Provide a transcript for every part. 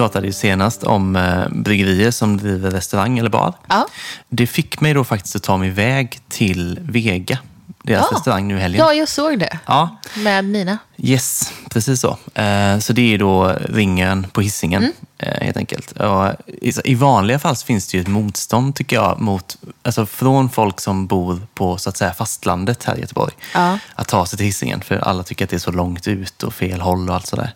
pratade ju senast om eh, bryggerier som driver restaurang eller bar. Ja. Det fick mig då faktiskt att ta mig iväg till Vega, deras Ja. restaurang nu i helgen. Ja, jag såg det. Ja, Med Nina. Yes, precis så. Eh, Så det är då ringen på hissingen eh, helt enkelt. Och i- vanliga fall finns det ju ett motstånd tycker jag mot, alltså från folk som bor på så att säga fastlandet här i Göteborg. Ja. Att ta sig till hissingen för alla tycker att det är så långt ut och fel håll och allt sådär.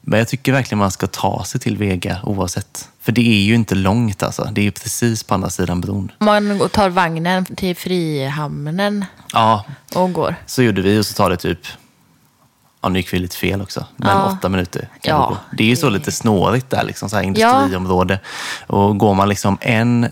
Men jag tycker verkligen man ska ta sig till Vega oavsett. För det är ju inte långt alltså. Det är ju precis på andra sidan bron. Man tar vagnen till Frihamnen Ja, och går. Så gjorde vi och så tar det typ, ja nu gick vi lite fel också, men Ja. åtta minuter. Kan Ja, det, är ju så lite snårigt där, liksom, så här industriområde. Och går man liksom en,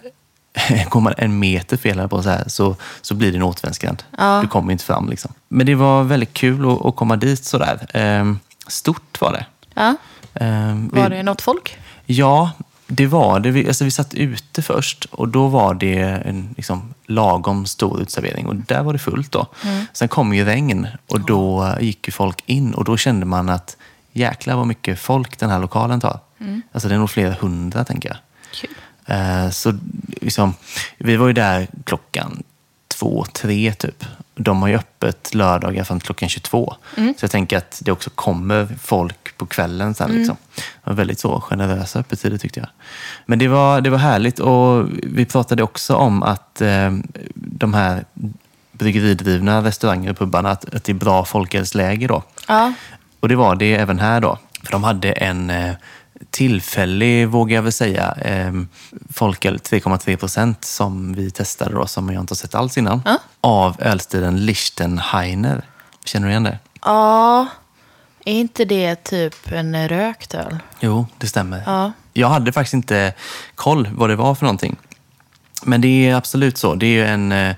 går man en meter fel här på så, här, så, så blir det en återvändsgränd. Ja. Du kommer inte fram. Liksom. Men det var väldigt kul att, att komma dit sådär. Ehm, stort var det. Ja. Ehm, vi- Var det något folk? Ja, det var det. Vi, alltså vi satt ute först och då var det en liksom, lagom stor utservering och där var det fullt. då. Sen kom ju regn och då gick ju folk in och då kände man att jäklar vad mycket folk den här lokalen tar. Alltså det är nog flera hundra tänker jag. Kul. Eh, Så liksom, vi var ju där klockan två, tre typ. De har ju öppet lördagar fram till klockan 22. Så jag tänker att det också kommer folk på kvällen sen. Liksom. Det var väldigt så generösa öppettider tyckte jag. Men det var, det var härligt och vi pratade också om att eh, de här bryggeridrivna restauranger och pubarna, att, att det är bra folkölsläge då. Ja. Och det var det även här då. För de hade en eh, tillfällig, vågar jag väl säga, eh, folköl 3,3 procent som vi testade då, som jag inte har sett alls innan. Ja. Av ölstilen Lichtenheiner. Känner du igen det? Ja. Är inte det typ en rökt öl? Jo, det stämmer. Ja. Jag hade faktiskt inte koll vad det var för någonting. Men det är absolut så. Det är ju en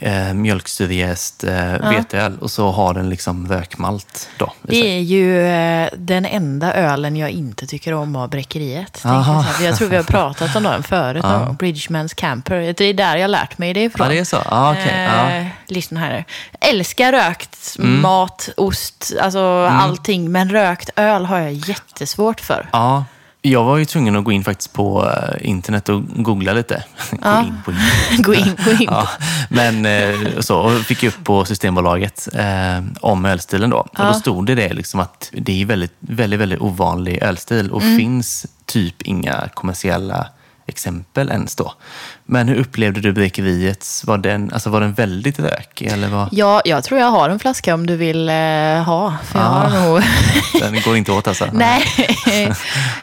eh, eh, mjölksyrejäst eh, veteöl och så har den liksom rökmalt då. Det är ju eh, den enda ölen jag inte tycker om av Bräckeriet. Jag, jag tror vi har pratat om den förut. gång. Bridgemans Camper. Det är där jag lärt mig det ifrån. Ja, det är så? Ja, okej. Ja. Eh, lyssna här. Älskar rökt Mm. mat, ost, alltså allting. Men rökt öl har jag jättesvårt för. Ja, jag var ju tvungen att gå in faktiskt på eh, internet och googla lite. gå in på internet. Gå in, gå in. Ja, men eh, så, och fick upp på Systembolaget eh, om ölstilen då. Och då stod det det liksom att det är väldigt, väldigt, väldigt ovanlig ölstil och Mm. finns typ inga kommersiella exempel ens då. Men hur upplevde du bräckeriets? Var den, alltså var den väldigt rökig eller var, Ja, jag tror jag har en flaska om du vill eh, ha. För jag Ah. har nog... den går inte åt alltså? Nej.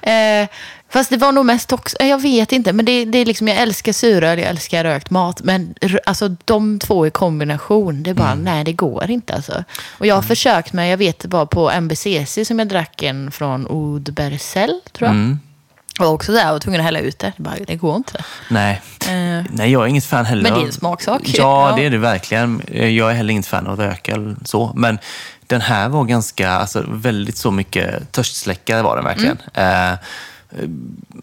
eh, fast det var nog mest också, jag vet inte, men det, det är liksom, jag älskar suröl, jag älskar rökt mat. Men alltså de två i kombination, det är bara, Mm. nej det går inte alltså. Och jag har försökt med, jag vet det var på MBCC som jag drack en från Oud Bersell, tror jag. Mm. Och också där, jag var tvungen att hälla ut det. Det, bara, det går inte. Nej. Eh, Nej, jag är inget fan heller. Men det är en smaksak. Ja, Ja. det är det verkligen. Jag är heller inget fan av rökel så. Men den här var ganska, alltså väldigt så mycket törstsläckare var den verkligen. Mm. Eh,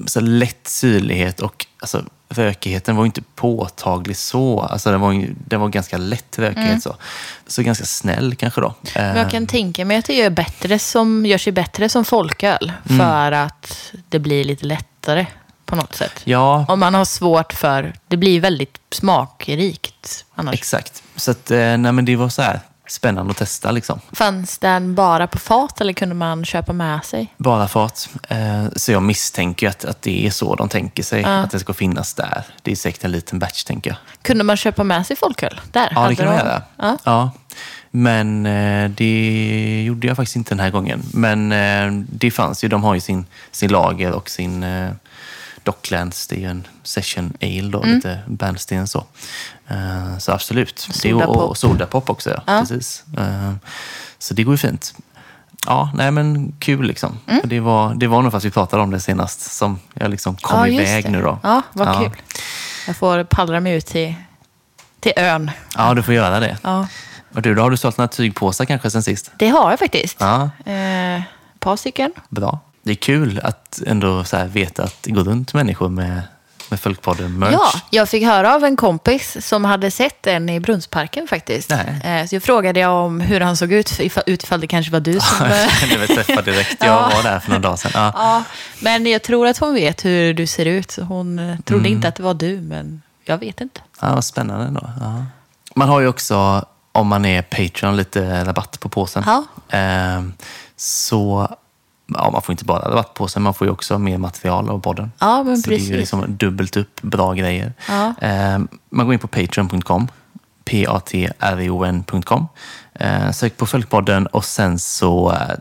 så lätt syrlighet och alltså, rökigheten var inte påtaglig så. Alltså, den, var, ju- den var ganska lätt rökighet så. Så ganska snäll kanske då. Eh, Mm. Men jag kan tänka mig att det gör, bättre som, gör sig bättre som folköl. Mm. För att det blir lite lättare på något sätt. Ja, Om man har svårt för... Det blir väldigt smakrikt annars. exakt. Så att, eh, nej, men det var så här spännande att testa liksom. Fanns den bara på fat eller kunde man köpa med sig? Bara fat. Eh, Så jag misstänker att, att det är så de tänker sig. Att det ska finnas där. Det är säkert en liten batch, tänker jag. Kunde man köpa med sig folköl? Där Ja, det kan man göra. Ja. Ja. Men eh, det gjorde jag faktiskt inte den här gången. Men eh, det fanns ju. De har ju sin, sin lager och sin Docklands. Det är ju en session ale då, Mm. lite bärnsten så. Eh, så absolut. Sodapop. och, och sodapop också, ja. Ja. Precis. Eh, så det går ju fint. Ja, nej men kul liksom. Mm. Det, var, det var nog fast vi pratade om det senast som jag liksom kom Ja, iväg det. nu då. Ja, vad Ja. kul. Jag får pallra mig ut till, till ön. Ja, du får göra det. Ja. Och du, då har du sålt några tygpåsar kanske sen sist? Det har jag faktiskt. Ja, Eh, ett par stycken. bra. Det är kul att ändå så veta att det går runt människor med med Folkpodden-merch. Ja, jag fick höra av en kompis som hade sett den i Brunnsparken faktiskt. Nej. Eh, Så jag frågade jag om hur han såg ut, ifall, utifall det kanske var du som... Jag kände mig träffad direkt. Jag Ja. var där för några dagar sedan. Ja. ja, men jag tror att hon vet hur du ser ut. Hon eh, trodde Mm. inte att det var du, men jag vet inte. Ja, vad spännande ändå. Ja. Man har ju också, om man är Patreon, lite rabatt på påsen. Ja. Ehm, så, ja, man får inte bara rabatt på man får ju också mer material av podden. Ja, men så det är precis. ju liksom dubbelt upp bra grejer. Ja. Ehm, man går in på patreon.com, p-a-t-r-e-o-n.com. Eh, sök på Följpodden och sen så eh,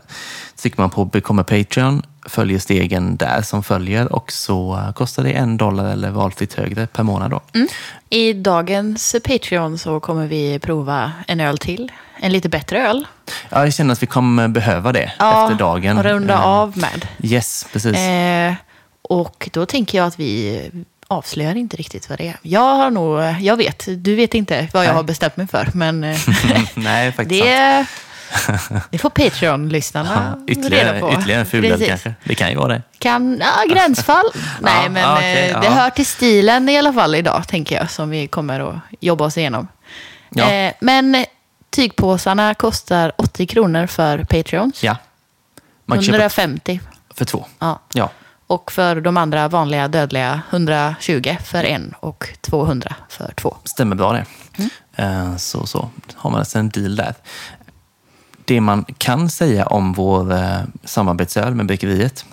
trycker man på Become a Patreon, följer stegen där som följer och så eh, kostar det en dollar eller valfritt högre per månad. Då. Mm. I dagens Patreon så kommer vi prova en öl till. En lite bättre öl. Ja, jag känner att vi kommer behöva det efter dagen. och runda Eh, av med. Yes, precis. Eh, och då tänker jag att vi avslöjar inte riktigt vad det är. Jag har nog, jag vet, du vet inte vad jag Nej. har bestämt mig för, men eh, Nej, faktiskt det, det får Patreon-lyssnarna Ja, ytterligare, reda på. ytterligare en fulöl kanske. Det kan ju vara det. Kan, ja, gränsfall. Nej, men ja, okej, eh, det ja. hör till stilen i alla fall idag, tänker jag, som vi kommer att jobba oss igenom. Ja. Eh, men tygpåsarna kostar 80 kronor för Patreons. Ja. Man kan köpa 150. för två. Ja. Ja. Och för de andra vanliga dödliga 120 för en och 200 för två. Stämmer bra det. Mm. Eh, Så, så har man alltså en deal där. Det man kan säga om vår eh, samarbetsöl med Bryggeriet,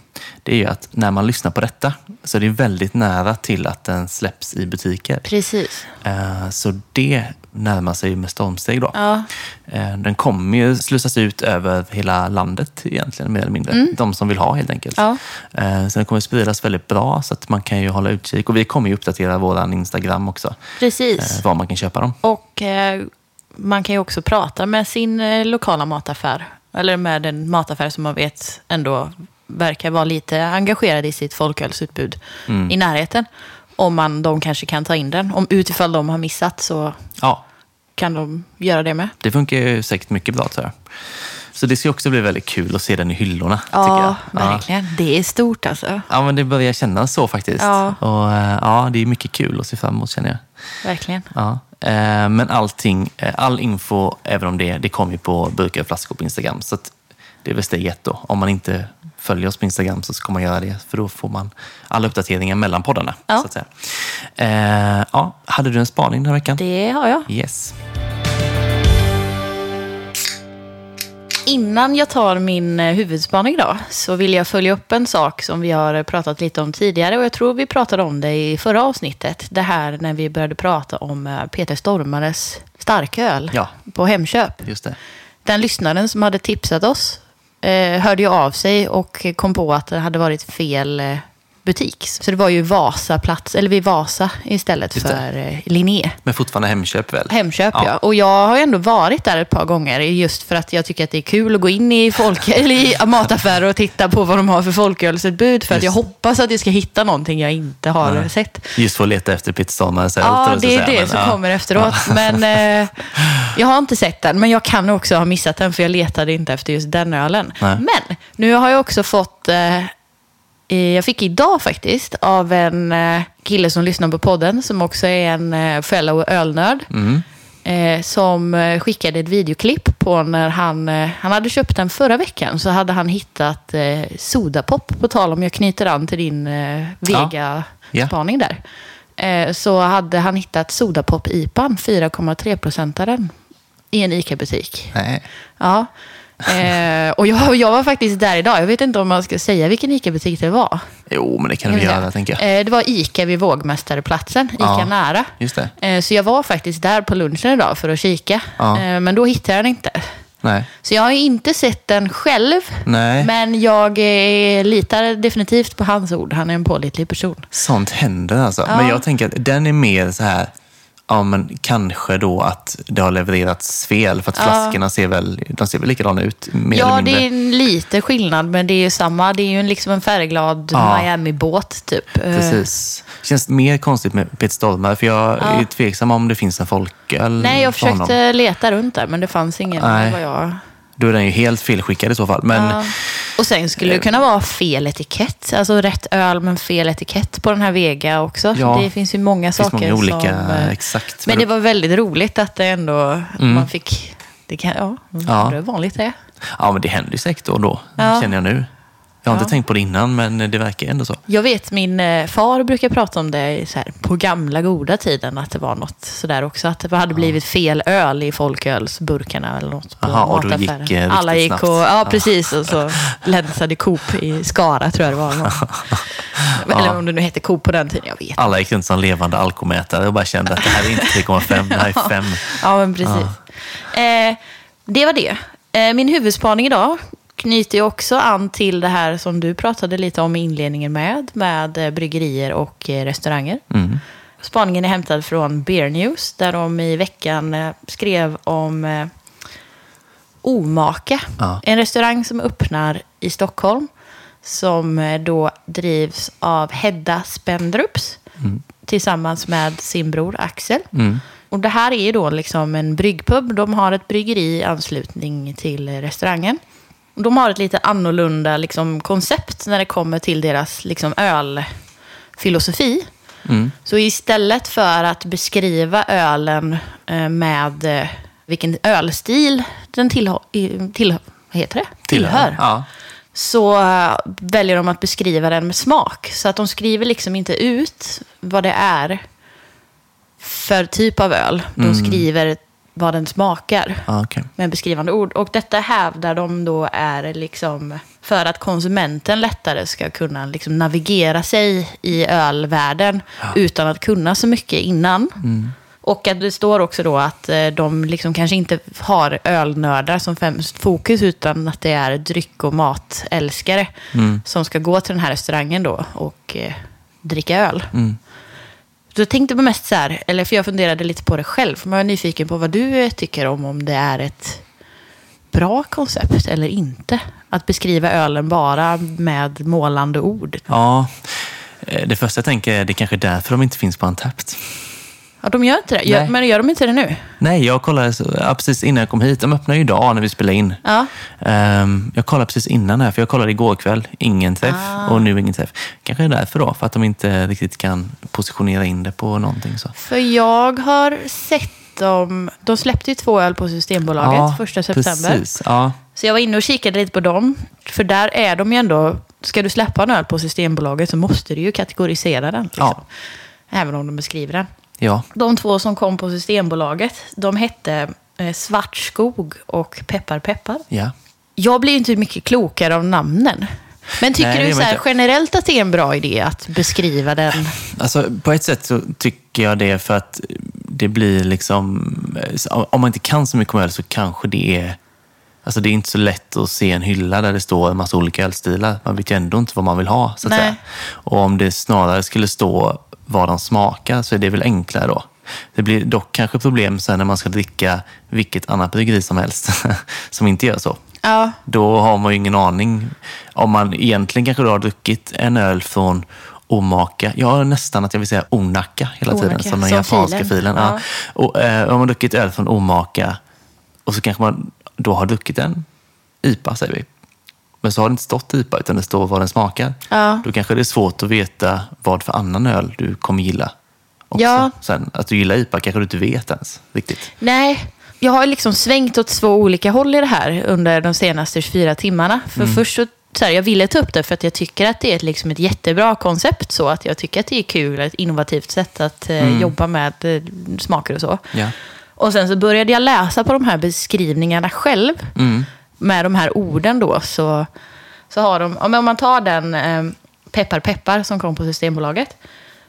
det är ju att när man lyssnar på detta så är det väldigt nära till att den släpps i butiker. Precis. Eh, Så det närmar sig med stormsteg då. Ja. Eh, Den kommer ju slussas ut över hela landet egentligen, mer eller mindre. De som vill ha helt enkelt. Mm. Ja. Eh, Så den kommer spridas väldigt bra så att man kan ju hålla utkik. Och vi kommer ju uppdatera vår Instagram också, Precis. eh, var man kan köpa dem. Och eh, man kan ju också prata med sin eh, lokala mataffär. Eller med en mataffär som man vet ändå verkar vara lite engagerad i sitt folkölsutbud Mm. i närheten. Om man, de kanske kan ta in den. Om utifall de har missat så Ja, kan de göra det med. det funkar ju säkert mycket bra tror jag. Så det ska också bli väldigt kul att se den i hyllorna. Ja, jag. Ja. verkligen. Det är stort alltså. Ja, men det börjar kännas så faktiskt. Ja. Och eh, ja, det är mycket kul att se fram emot känner jag. Verkligen. Ja. Eh, Men allting, eh, all info även om det, det kommer ju på burkar och flaskor på Instagram. Så det är väl steg ett då. Om man inte följer oss på Instagram så ska man göra det. För då får man alla uppdateringar mellan poddarna. Ja. Så att säga. Eh, ja, hade du en spaning den här veckan? Det har jag. Yes. Innan jag tar min eh, huvudspaning då, så vill jag följa upp en sak som vi har pratat lite om tidigare. Och jag tror vi pratade om det i förra avsnittet. Det här när vi började prata om eh, Peter Stormares starköl Ja. på Hemköp. Just det. Den lyssnaren som hade tipsat oss Eh, hörde ju av sig och kom på att det hade varit fel eh, butik. Så det var ju Vasaplats, eller vid Vasa istället för eh, Linné. Men fortfarande Hemköp väl? Hemköp, ja. Ja. Och jag har ändå varit där ett par gånger just för att jag tycker att det är kul att gå in i, folk, eller i mataffärer och titta på vad de har för folkölsutbud. För att jag hoppas att jag ska hitta någonting jag inte har Nej. sett. Just för att leta efter tror Ja, det är det Men, som ja. kommer efteråt. Men eh, jag har inte sett den, men jag kan också ha missat den för jag letade inte efter just den ölen. Nej. Men nu har jag också fått, eh, jag fick idag faktiskt, av en eh, kille som lyssnar på podden, som också är en eh, fellow ölnörd. Mm. Eh, som eh, skickade ett videoklipp på när han, eh, han hade köpt den förra veckan. Så hade han hittat eh, Sodapop, på tal om jag knyter an till din eh, Vega-spaning där. Eh, så hade han hittat Sodapop-IPan, 4,3-procentaren, i en ICA-butik. Nej. Ja. Eh, och jag, jag var faktiskt där idag. Jag vet inte om man ska säga vilken ICA-butik det var. Jo, men det kan du göra, tänker jag. Eh, det var ICA vid Vågmästareplatsen, ICA Ja. nära. Just det. Eh, Så jag var faktiskt där på lunchen idag för att kika. Ja. Eh, Men då hittade jag den inte. Nej. Så jag har inte sett den själv. Nej. Men jag eh, litar definitivt på hans ord. Han är en pålitlig person. Sånt händer alltså. Ja. Men jag tänker att den är mer så här, ja men kanske då att det har levererats fel. För att Ja. flaskorna ser väl, de ser väl likadana ut, mer ja, eller mindre. det är en lite skillnad, men det är ju samma. Det är ju liksom en färgglad Ja. Miami-båt, typ. Eh, Precis. Känns mer konstigt med Peter Stormare, för jag Ja. är tveksam om det finns en folköl Nej, jag försökte leta runt där, men det fanns ingen. Nej. Vad jag... Då är den ju helt felskickad i så fall. Men Ja. Och sen skulle det kunna vara fel etikett. Alltså rätt öl men fel etikett på den här Vega också. Ja, det finns ju många saker många olika, som... eh, exakt. Men det var väldigt roligt att det ändå... Mm. Man fick... Det kan, ja, Ja. det är vanligt det. Ja, men det händer ju säkert då och då, Ja. känner jag nu. Jag har Ja. inte tänkt på det innan, men det verkar ändå så. Jag vet min eh, far brukar prata om det så här, på gamla goda tiden. Att det var något sådär också. Att det hade blivit fel öl i folkölsburkarna eller något på Aha, och då gick, eh, Alla riktigt gick och, snabbt. ja Ja. precis. Och så länsade Coop i Skara tror jag det var. Eller om det nu hette Coop på den tiden, jag vet Alla gick runt som levande alkomätare och bara kände att det här är inte 3,5, det här är 5. Ja, men precis. Eh, det var det. Eh, min huvudspaning idag knyter ju också an till det här som du pratade lite om i inledningen med, med eh, bryggerier och eh, restauranger. Mm. Spaningen är hämtad från Beer News, där de i veckan eh, skrev om Omaka. Ja. En restaurang som öppnar i Stockholm, som då drivs av Hedda Spendrups, tillsammans med sin bror Axel. Mm. Och det här är ju då liksom en bryggpub. De har ett bryggeri i anslutning till restaurangen. De har ett lite annorlunda liksom, koncept när det kommer till deras liksom, ölfilosofi. Mm. Så istället för att beskriva ölen eh, med eh, vilken ölstil den tillhör, till, heter det? tillhör, Ja. så eh, väljer de att beskriva den med smak. Så att de skriver liksom inte ut vad det är för typ av öl. De skriver vad den smakar Ja, okej. med beskrivande ord. Och detta hävdar de då är liksom för att konsumenten lättare ska kunna liksom navigera sig i ölvärlden utan att kunna så mycket innan. Och att det står också då att eh, de liksom kanske inte har ölnördar som främst fokus utan att det är dryck och matälskare som ska gå till den här restaurangen då och eh, dricka öl. Mm. Så jag tänkte på mest så här, eller för jag funderade lite på det själv. För man är nyfiken på vad du tycker om, om det är ett bra koncept eller inte. Att beskriva ölen bara med målande ord. Ja, eh, det första jag tänker är det kanske är därför de inte finns på Antapt. Ja, de gör inte det. Gör, Nej. men gör de inte det nu? Nej, jag kollade ja, precis innan jag kom hit. De öppnar ju idag när vi spelar in. Ja. Ehm, jag kollade precis innan här, för jag kollade igår kväll. Ingen träff Ah. och nu ingen träff. Kanske är därför då, för att de inte riktigt kan positionera in det på någonting. Så. För jag har sett dem. De släppte ju två öl på Systembolaget första september. Precis. Ja, Så jag var inne och kikade lite på dem. För där är de ju ändå... Ska du släppa en öl på Systembolaget så måste du ju kategorisera den. Liksom. Ja. Även om de beskriver den. Ja. De två som kom på Systembolaget, de hette eh, Svartskog och Peppar Peppar. ja. Jag blir inte mycket klokare av namnen. Men tycker Nej, du så här, generellt att det är en bra idé att beskriva den? Alltså, på ett sätt så tycker jag det för att det blir liksom... Om man inte kan så mycket om öl så kanske det är... Alltså det är inte så lätt att se en hylla där det står en massa olika ölstilar. Man vet ju ändå inte vad man vill ha, så att Nej. säga. Och om det snarare skulle stå vad de smakar så är det väl enklare då. Det blir dock kanske problem sen när man ska dricka vilket annat bryggeri som helst som inte gör så. Ja, Då har man ju ingen aning. Om man egentligen kanske då har druckit en öl från Omaka. Jag har nästan att jag vill säga Onaka hela tiden, Onaka, som den som japanska filen. filen. Ja. Ja. Och, eh, om man druckit öl från Omaka och så kanske man då har druckit en IPA, säger vi. Men så har det inte stått IPA, utan det står vad den smakar. Ja. Då kanske det är svårt att veta vad för annan öl du kommer gilla. Också. Ja. Sen, att du gillar IPA kanske du inte vet ens riktigt. nej. Jag har liksom svängt åt två olika håll i det här under de senaste 24 timmarna. För Mm. först så, så här, jag ville ta upp det för att jag tycker att det är ett, liksom ett jättebra koncept. Så att jag tycker att det är kul, ett innovativt sätt att eh, Mm. jobba med eh, smaker och så. Ja. Och sen så började jag läsa på de här beskrivningarna själv. Mm. Med de här orden då. Så, så har de, om man tar den eh, Peppar Peppar som kom på Systembolaget.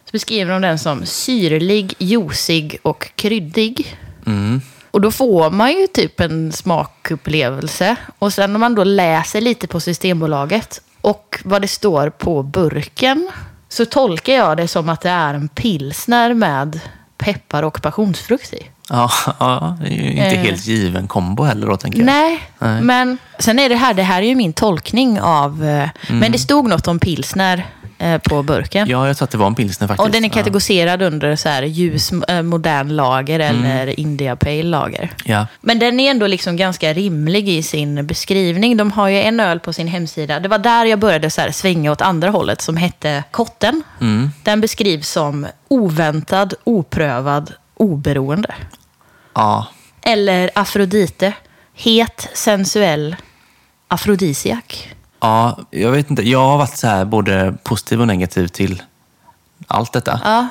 Så beskriver de den som syrlig, juicig och kryddig. Mm. Och då får man ju typ en smakupplevelse. Och sen om man då läser lite på Systembolaget och vad det står på burken så tolkar jag det som att det är en pilsner med peppar och passionsfrukt i. Ja, ja, det är ju inte Eh. helt given kombo heller då, tänker jag. Nej, Nej. men sen är det här, det här är ju min tolkning av... eh, Mm. Men det stod något om pilsner eh, på burken. Ja, jag tror att det var en pilsner faktiskt. Och den är kategoriserad ja. under så här ljus, eh, modern lager mm. eller India Pale lager. Ja. Men den är ändå liksom ganska rimlig i sin beskrivning. De har ju en öl på sin hemsida. Det var där jag började så här svänga åt andra hållet som hette Kotten. Mm. Den beskrivs som oväntad, oprövad, oberoende. Ja. Eller Afrodite. Het, sensuell, afrodisiak. Ja, jag vet inte. Jag har varit så här både positiv och negativ till allt detta. Ja.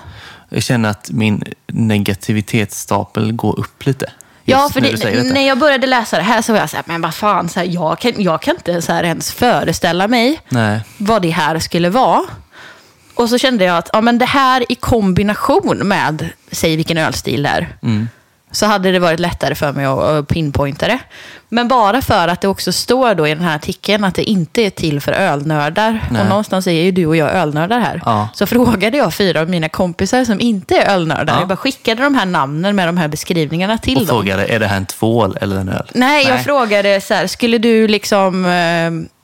Jag känner att min negativitetsstapel går upp lite. Ja, för det, när jag började läsa det här så var jag så här, men vad fan, så här, jag, kan, jag kan inte så här ens föreställa mig Nej. vad det här skulle vara. Och så kände jag att ja, men det här i kombination med, säg vilken ölstil det är, mm så hade det varit lättare för mig att pinpointa det. Men bara för att det också står då i den här artikeln att det inte är till för ölnördar. Nej. Och någonstans är ju du och jag ölnördar här. Ja. Så frågade jag fyra av mina kompisar som inte är ölnördar. Ja. Jag bara skickade de här namnen med de här beskrivningarna till och dem. Och frågade, är det här en tvål eller en öl? Nej, Nej. jag frågade så här, skulle du liksom... Eh,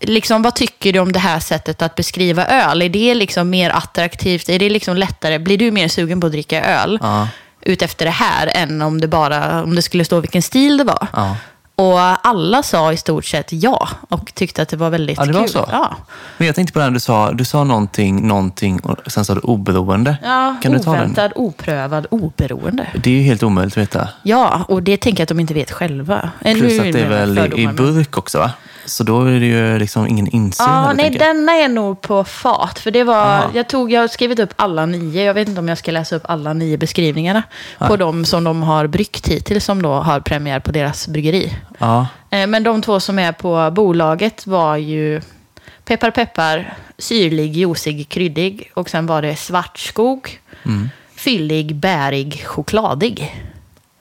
liksom, vad tycker du om det här sättet att beskriva öl? Är det liksom mer attraktivt? Är det liksom lättare? Blir du mer sugen på att dricka öl? Ja ut efter det här än om det bara om det skulle stå vilken stil det var. Ja. Och alla sa i stort sett ja och tyckte att det var väldigt ja, det var kul. Så. Ja. Men jag tänkte på det du sa. Du sa någonting, någonting och sen sa du oberoende. Ja, kan oväntad, du ta den? oprövad, oberoende. Det är ju helt omöjligt att veta. Ja, och det tänker jag att de inte vet själva. Plus att det är väl i, i burk också va? Så då är det ju liksom ingen insyn. Ja, nej, denna är nog på fat. För det var, jag, tog, jag har skrivit upp alla nio. Jag vet inte om jag ska läsa upp alla nio beskrivningarna. Ja. På de som de har bryggt hittills, som då har premiär på deras bryggeri. Ja. Eh, men de två som är på bolaget var ju peppar peppar, syrlig, juicig, kryddig. Och sen var det svartskog, mm. fyllig, bärig, chokladig.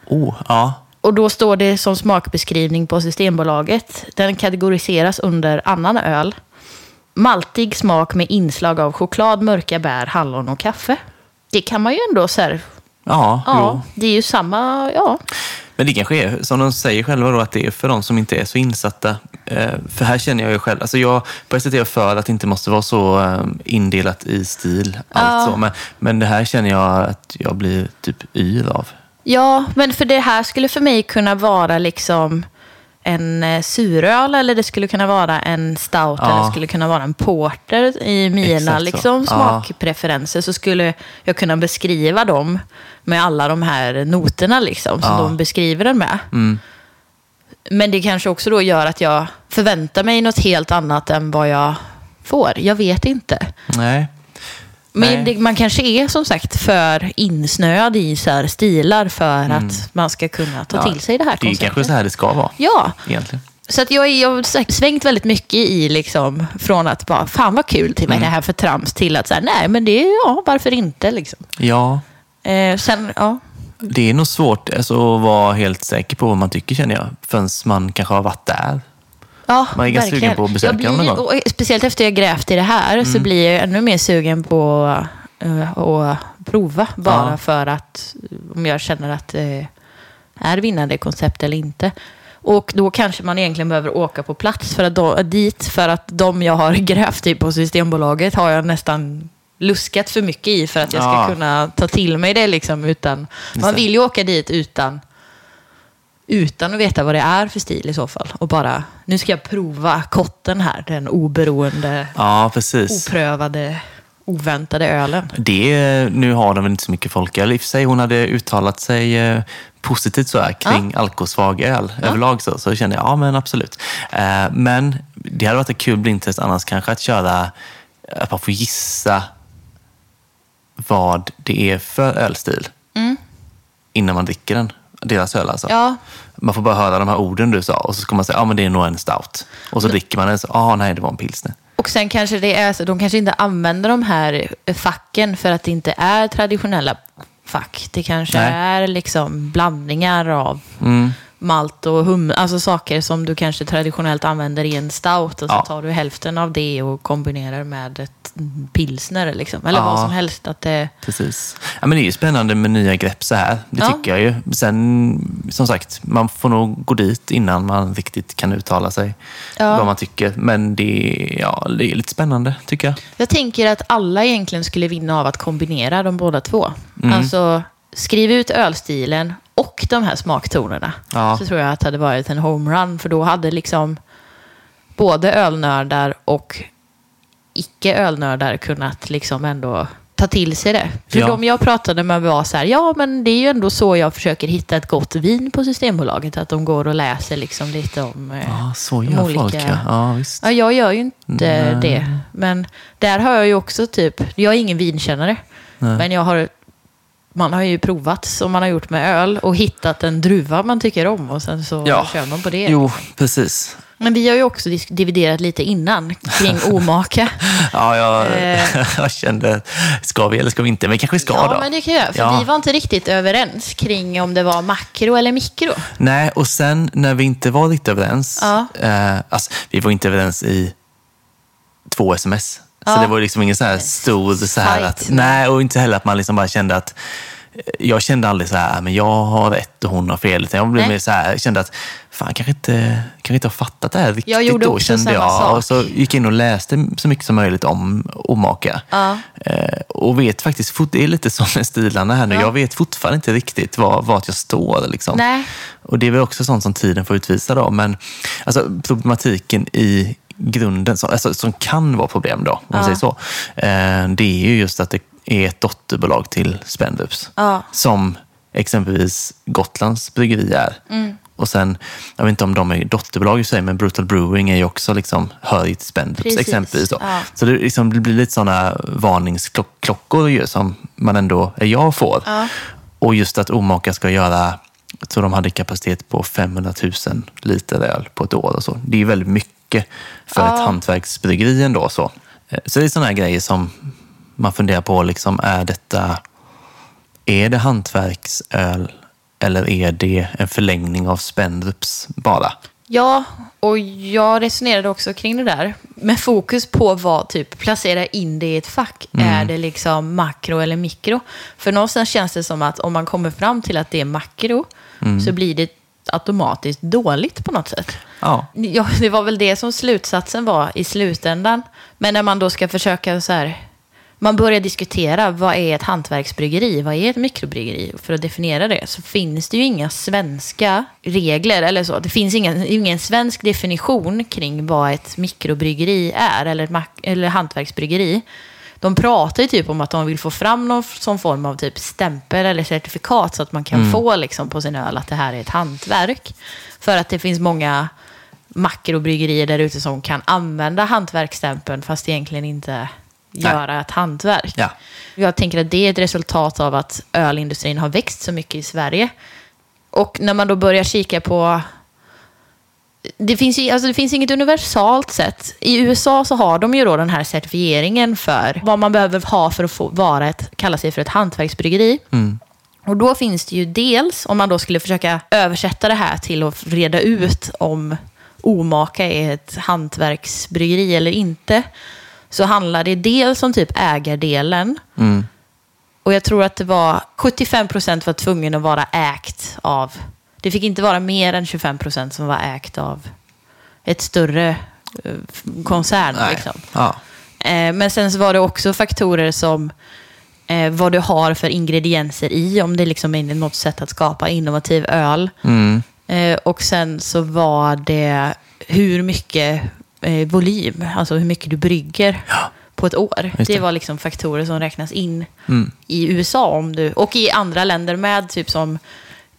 Oh, ja. Och då står det som smakbeskrivning på Systembolaget. Den kategoriseras under annan öl. Maltig smak med inslag av choklad, mörka bär, hallon och kaffe. Det kan man ju ändå så här... Ja, ja det är ju samma... Ja. Men det kanske är, som de säger själva då, att det är för de som inte är så insatta. Eh, för här känner jag ju själv, alltså jag jag för att det inte måste vara så eh, indelat i stil. Allt ja. så. Men, men det här känner jag att jag blir typ yr av. Ja, men för det här skulle för mig kunna vara liksom en eh, suröl eller det skulle kunna vara en stout ja. eller det skulle kunna vara en porter i mina liksom, smakpreferenser. Så skulle jag kunna beskriva dem med alla de här noterna liksom, som ja. de beskriver den med. Mm. Men det kanske också då gör att jag förväntar mig något helt annat än vad jag får. Jag vet inte. Nej. Men det, man kanske är som sagt för insnöad i så här stilar för mm. att man ska kunna ta till sig det här konceptet. Det är kanske så här det ska vara. Ja. Egentligen. Så att jag, jag har svängt väldigt mycket i liksom, från att bara, fan vad kul till mig mm. det här för trams, till att säga nej men det är, ja varför inte liksom. Ja. Eh, sen, ja. Det är nog svårt alltså, att vara helt säker på vad man tycker känner jag, förrän man kanske har varit där. Ja, Man är ganska sugen på att besöka blir, någon gång. Speciellt efter jag grävt i det här mm. så blir jag ännu mer sugen på uh, att prova. Bara ja. för att om jag känner att det är vinnande koncept eller inte. Och då kanske man egentligen behöver åka på plats för att då, dit. För att de jag har grävt i på Systembolaget har jag nästan luskat för mycket i för att jag ska ja. kunna ta till mig det. Liksom, utan, man vill ju åka dit utan utan att veta vad det är för stil i så fall. Och bara, nu ska jag prova kotten här, den oberoende, ja, precis. oprövade, oväntade ölen. Det, nu har de väl inte så mycket folköl i och för sig. Hon hade uttalat sig eh, positivt så här, kring ja. alkosvag öl ja. överlag. Så, så kände jag, ja men absolut. Eh, men det hade varit ett kul blindtest annars kanske att köra, att man får gissa vad det är för ölstil mm. innan man dricker den. Deras öl alltså. Ja. Man får bara höra de här orden du sa och så ska man säga, ja ah, men det är nog en stout. Och så dricker man den, så, ah nej det var en pilsner. Och sen kanske det är så, de kanske inte använder de här facken för att det inte är traditionella fack. Det kanske nej. är liksom blandningar av mm. Malt och hum, alltså saker som du kanske traditionellt använder i en stout och så Ja. tar du hälften av det och kombinerar med ett pilsner liksom. Eller Ja. vad som helst. Att det, Precis. Ja, men det är ju spännande med nya grepp så här. Det Ja. tycker jag ju. Sen, som sagt, man får nog gå dit innan man riktigt kan uttala sig vad man tycker. Men det, ja, det är lite spännande, tycker jag. jag tänker att alla egentligen skulle vinna av att kombinera de båda två. Mm. Alltså skriv ut ölstilen och de här smaktonerna. Ja. Så tror jag att det hade varit en homerun. För då hade liksom både ölnördar och icke-ölnördar kunnat liksom ändå ta till sig det. För Ja. de jag pratade med var så här, ja men det är ju ändå så jag försöker hitta ett gott vin på Systembolaget. Att de går och läser liksom lite om... eh, Ja, så gör olika- folk ja. ja visst. Ja, jag gör ju inte Nej. det. Men där har jag ju också typ, jag är ingen vinkännare. Nej. Men jag har, man har ju provat som man har gjort med öl och hittat en druva man tycker om och sen så Ja. kör man på det. Jo, precis. Men vi har ju också dividerat lite innan kring omaka. Ja, jag, Eh. jag kände, ska vi eller ska vi inte? Men kanske ska ja, då. men det kan jag göra. För Ja. vi var inte riktigt överens kring om det var makro eller mikro. Nej, och sen när vi inte var riktigt överens. Ja. Eh, alltså, vi var inte överens i två sms. Så Ja. det var liksom ingen så här stor... Så här Fight, att, nej. och inte heller att man liksom bara kände att... Jag kände aldrig så här, men jag har rätt och hon har fel. Jag blev Nej. mer så här, kände att fan, kanske inte, kanske inte har fattat det här riktigt. Jag gjorde då, kände jag. sak. Och så gick jag in och läste så mycket som möjligt om omaka. Ja. Eh, och vet faktiskt, det är lite som med stilarna här nu, Ja. jag vet fortfarande inte riktigt var, vart jag står. Liksom. Nej. Och det är väl också sånt som tiden får utvisa då. Men alltså, problematiken i grunden, som, alltså, som kan vara problem då, om man säger så. Eh, det är ju just att det är ett dotterbolag till Spendrups. Som exempelvis Gotlands bryggeri är. Mm. Och sen, jag vet inte om de är dotterbolag i sig, men Brutal Brewing är ju också liksom, hör ju till Spendrups exempelvis. Då. ja. Så det, liksom, det blir lite sådana varningsklockor ju, som man ändå, jag får. Ja. Och just att Omaka ska göra, jag tror de hade kapacitet på 500 000 liter öl på ett år och så. Det är väldigt mycket för Ja. ett hantverksbryggeri ändå. Så. Eh, så det är sådana här grejer som man funderar på, liksom, är detta, är det hantverksöl eller är det en förlängning av Spendrups bara? Ja, och jag resonerade också kring det där. Med fokus på vad, typ, placera in det i ett fack. Är det liksom makro eller mikro? För någonstans känns det som att om man kommer fram till att det är makro, så blir det automatiskt dåligt på något sätt. Ja. Ja, det var väl det som slutsatsen var i slutändan. Men när man då ska försöka så här... Man börjar diskutera vad är ett hantverksbryggeri, vad är ett mikrobryggeri? För att definiera det så finns det ju inga svenska regler eller så. Det finns ingen, ingen svensk definition kring vad ett mikrobryggeri är eller ett eller hantverksbryggeri. De pratar ju typ om att de vill få fram någon som form av typ stämpel eller certifikat så att man kan få liksom på sin öl att det här är ett hantverk. För att det finns många makrobryggerier där ute som kan använda hantverksstämpeln fast egentligen inte göra ett hantverk. Ja. Jag tänker att det är ett resultat av att ölindustrin har växt så mycket i Sverige. Och när man då börjar kika på... Det finns, ju, alltså det finns inget universalt sätt. I USA så har de ju då den här certifieringen för vad man behöver ha för att få vara ett, kalla sig för ett hantverksbryggeri. Och då finns det ju dels, om man då skulle försöka översätta det här till att reda ut om Omaka är ett hantverksbryggeri eller inte, så handlar det dels om typ ägardelen. Mm. Och jag tror att det var 75 procent var tvungen att vara ägt av, det fick inte vara mer än 25 procent som var ägt av ett större eh, koncern. Liksom. Ja. Eh, Men sen så var det också faktorer som eh, vad du har för ingredienser i, om det liksom är något sätt att skapa innovativ öl. Mm. Och sen så var det hur mycket volym, alltså hur mycket du brygger på ett år. Det. det. var liksom faktorer som räknas in Mm. i USA om du, och i andra länder med, typ som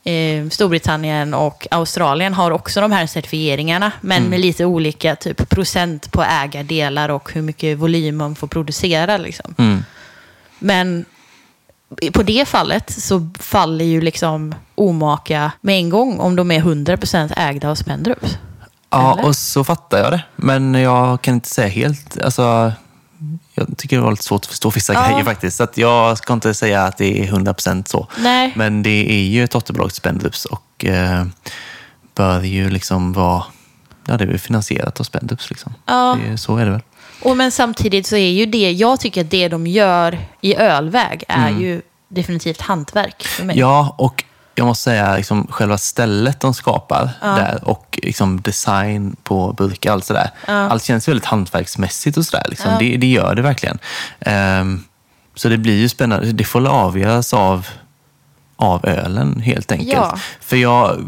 eh, Storbritannien och Australien har också de här certifieringarna, men Mm. med lite olika typ procent på ägardelar och hur mycket volym man får producera. Liksom. Mm. Men på det fallet så faller ju liksom Omaka med en gång om de är 100% ägda av Spendrups. Ja, Eller? och så fattar jag det. Men jag kan inte säga helt... Alltså, jag tycker det var lite svårt att förstå vissa Ja. grejer faktiskt. Så att jag ska inte säga att det är 100% så. Nej. Men det är ju ett dotterbolag till Spendrups och eh, bör ju liksom vara, ja det är finansierat av Spendups liksom. Ja. Det, så är det väl. Och men samtidigt så är ju det, jag tycker att det de gör i ölväg är Mm. ju definitivt hantverk för mig. Ja, och jag måste säga liksom, själva stället de skapar där och liksom, design på burkar och allt sådär. Allt känns väldigt hantverksmässigt och sådär. Liksom. Det, det gör det verkligen. Ehm, så det blir ju spännande. Det får avgöras av, av ölen helt enkelt. Ja. För jag,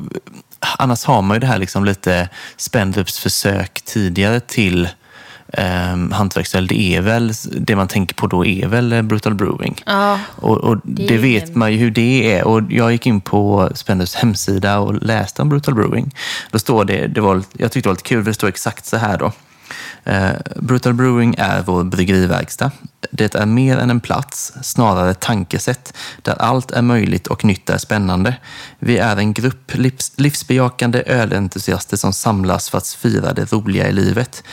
annars har man ju det här liksom lite Spendrups försök tidigare till um, hantverksöl. Det är väl, det man tänker på då är väl eh, Brutal Brewing. Ja. Och, och Det det, vet man ju hur det är. Och jag gick in på Spenders hemsida och läste om Brutal Brewing. Då står det, det var, jag tyckte det var lite kul, för det står exakt så här då. Eh, Brutal Brewing är vår bryggeriverkstad. Det är mer än en plats, snarare ett tankesätt, där allt är möjligt och nytt är spännande. Vi är en grupp livs, livsbejakande ölentusiaster som samlas för att fira det roliga i livet.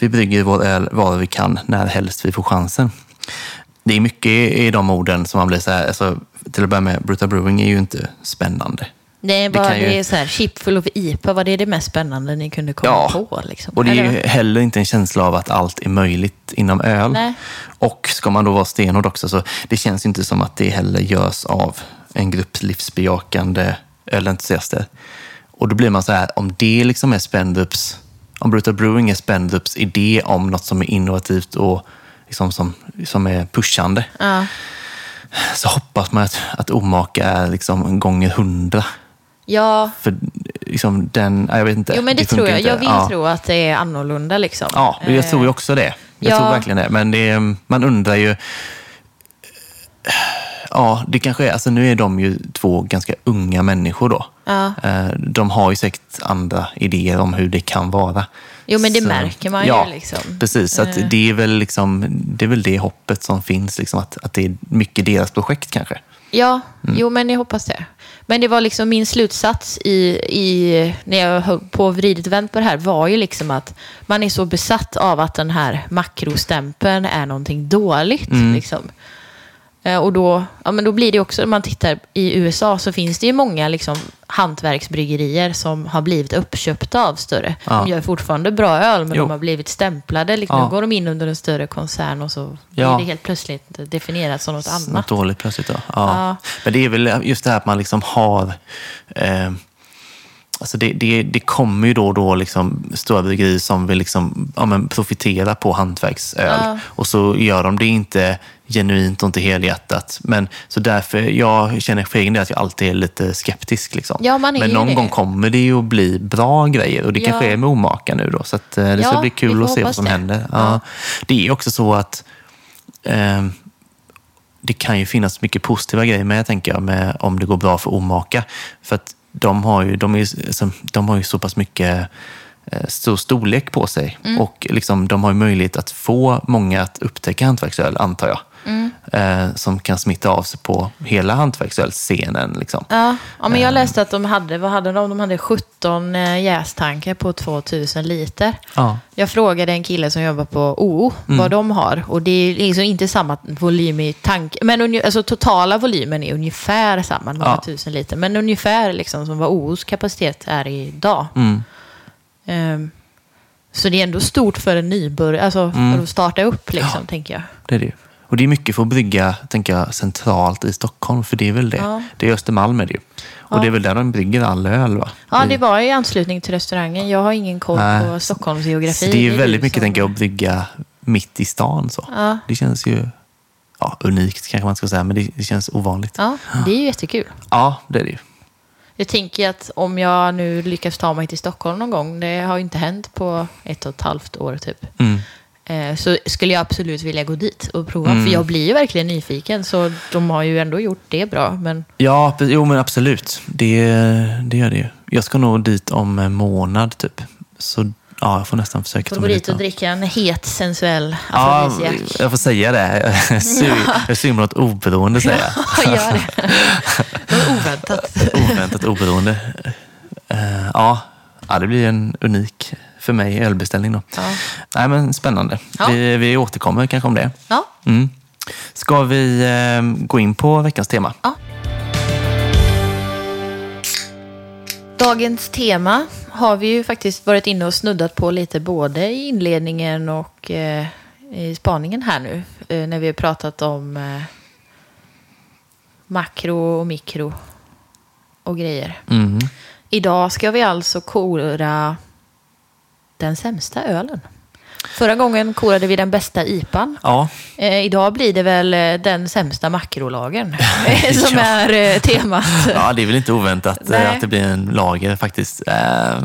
Vi brygger vår öl var vi kan, när helst vi får chansen. Det är mycket i de orden som man blir så här, alltså, till att börja med, Brutal Brewing är ju inte spännande. Det är Det bara ju- det är så här, chip full of IPA, vad det är det mest spännande ni kunde komma Ja. på? Liksom. Och det är ju Eller? heller inte en känsla av att allt är möjligt inom öl. Nej. Och ska man då vara stenhård också, så det känns inte som att det heller görs av en grupp livsbejakande ölentusiaster. Och då blir man så här, om det liksom är Spendrups, om Brutal Brewing är Spendrups idé om något som är innovativt och liksom som, som är pushande, Ja. så hoppas man att, att Omaka är liksom gånger hundra. ja, För liksom den, ja, jag vet inte. jo men det, tror funkar jag. inte. Jag vill Ja. tro att det är annorlunda liksom. Ja, jag tror ju Eh, också det. Jag ja. tror verkligen det. Men det, man undrar ju... Ja, det kanske är... Alltså nu är de ju två ganska unga människor då. Ja. Eh, De har ju säkert andra idéer om hur det kan vara. Jo, men det Så- märker man ju, ja, liksom. Precis, att Eh. det, är väl liksom, det är väl det hoppet som finns. Liksom, att, att det är mycket deras projekt kanske. Ja, Mm. jo men jag hoppas det. Men det var liksom min slutsats i, i, när jag höll på och vridit och vänt på det här var ju liksom att man är så besatt av att den här makrostämpeln är någonting dåligt. Mm. Liksom. Eh, Och då, ja, men då blir det också, om man tittar i USA så finns det ju många liksom, hantverksbryggerier som har blivit uppköpta av större. Ja. De gör fortfarande bra öl men Jo. de har blivit stämplade. Liksom, Ja. Då går de in under en större koncern och så Ja. blir det helt plötsligt definierat som något Något annat. dåligt plötsligt då. Ja. Men det är väl just det här att man liksom har... Eh, alltså det, det, det kommer ju då och då liksom stora bryggerier som vill liksom, ja, men profitera på hantverksöl. Och så gör de det inte genuint och inte helhjärtat. Men, så därför, jag känner för egen del att jag alltid är lite skeptisk. Liksom. Ja, Men någon det. gång kommer det ju att bli bra grejer och det Ja. kanske är med omaka nu då. Så att, eh, det ska Ja, bli vi kul att se vad som det. händer. Ja. Det är också så att ehm, det kan ju finnas mycket positiva grejer med, tänker jag, med om det går bra för Omaka. För att de har ju, de är, de har ju så pass mycket eh, stor storlek på sig. Mm. Och liksom, de har ju möjlighet att få många att upptäcka hantverksöl, antar jag. Mm. Eh, som kan smitta av sig på hela hantverksölscenen. Liksom. Ja, ja men Eh. jag läste att de hade, vad hade de? De hade 17 eh, jästankar på 2000 liter. Ja. Jag frågade en kille som jobbar på OO Mm. vad de har. Och det är liksom inte samma volym i tank. Men alltså, totala volymen är ungefär samma, några Ja. tusen liter. Men ungefär liksom som vad OOs kapacitet är idag. Mm. Ehm, så det är ändå stort för en nybörjare, alltså Mm. för att starta upp liksom, tänker jag. Det är det. Och det är mycket för att brygga, tänker jag, centralt i Stockholm. För det är väl det. Ja. Det är Östermalm är det ju. Och Ja. det är väl där de brygger all öl, va? Ja, det var i anslutning till restaurangen. Jag har ingen koll Nej. på Stockholms geografi. Det är väldigt mycket, tänker jag, att brygga mitt i stan. Så. Ja. Det känns ju ja, unikt, kanske man ska säga, men det, det känns ovanligt. Ja. Ja, det är ju jättekul. det är det ju. Jag tänker att om jag nu lyckas ta mig till Stockholm någon gång, det har ju inte hänt på ett och ett halvt år typ, Mm. Eh, så skulle jag absolut vilja gå dit och prova. Mm. För jag blir ju verkligen nyfiken, så de har ju ändå gjort det bra. Men Ja, jo men absolut. Det, det gör det ju. Jag ska nog dit om en månad, typ. Så ja, jag får nästan försöka får ta gå mig dit och dricka en het, sensuell Ja, jag får säga det. Jag är sugen- på något oberoende, säger jag. Ja, gör det. Något oväntat. Oväntat oberoende. Eh, ja, det blir en unik för mig ölbeställning då. Ja. Nej, men spännande. Ja. Vi, vi återkommer kanske om det. Ja, Mm. Ska vi eh, gå in på veckans tema? Ja. Dagens tema har vi ju faktiskt varit inne och snuddat på lite både i inledningen och eh, i spaningen här nu. Eh, när vi har pratat om eh, makro och mikro och grejer. Mm. Idag ska vi alltså kora den sämsta ölen. Förra gången korade vi den bästa IPan. Ja. Eh, idag blir det väl eh, den sämsta makrolagen som ja. är eh, temat. Ja, det är väl inte oväntat eh, att det blir en lager faktiskt. Eh,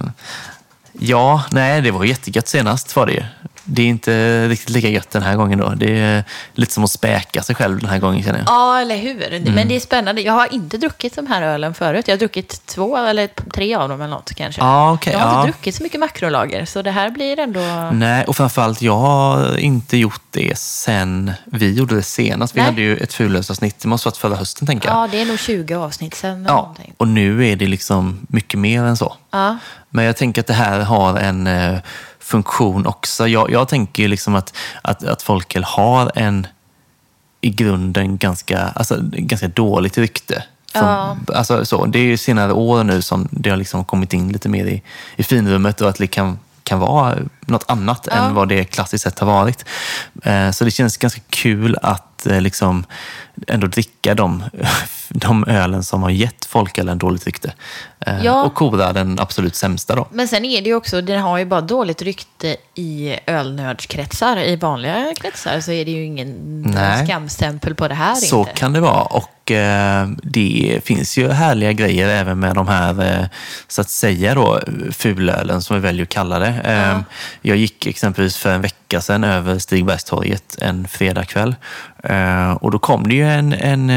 ja, nej, det var jättegött senast var det ju det är inte riktigt lika gött den här gången då. Det är lite som att späka sig själv den här gången känner jag. Ja, eller hur. Mm. Men det är spännande. Jag har inte druckit de här ölen förut. Jag har druckit två eller tre av dem eller något kanske. Ja, okay, jag har ja. inte druckit så mycket makrolager, så det här blir ändå... Nej, och framförallt jag har inte gjort det sen vi gjorde det senast. Vi Nej. hade ju ett fulölsavsnitt, det måste varit förra hösten tänker jag. Ja, det är nog 20 avsnitt sen. Ja, och nu är det liksom mycket mer än så. Ja. Men jag tänker att det här har en eh, funktion också. Jag, jag tänker liksom att, att, att Folköl har en i grunden ganska, alltså, ganska dåligt rykte. Från, ja. alltså, så, det är ju senare år nu som det har liksom kommit in lite mer i, i finrummet och att det kan, kan vara något annat ja. än vad det klassiskt sett har varit. Eh, så det känns ganska kul att eh, liksom ändå dricka de, de ölen som har gett folkölen dåligt rykte. Eh, ja. Och kora den absolut sämsta då. Men sen är det ju också, den har ju bara dåligt rykte i ölnördskretsar. I vanliga kretsar så är det ju ingen Nej. skamstämpel på det här. Så inte. kan det vara. Och eh, det finns ju härliga grejer även med de här, eh, så att säga då, fulölen som vi väljer att kalla det. Ja. Jag gick exempelvis för en vecka sedan över Stigbergstorget en fredagkväll. Och då kom det ju en, en,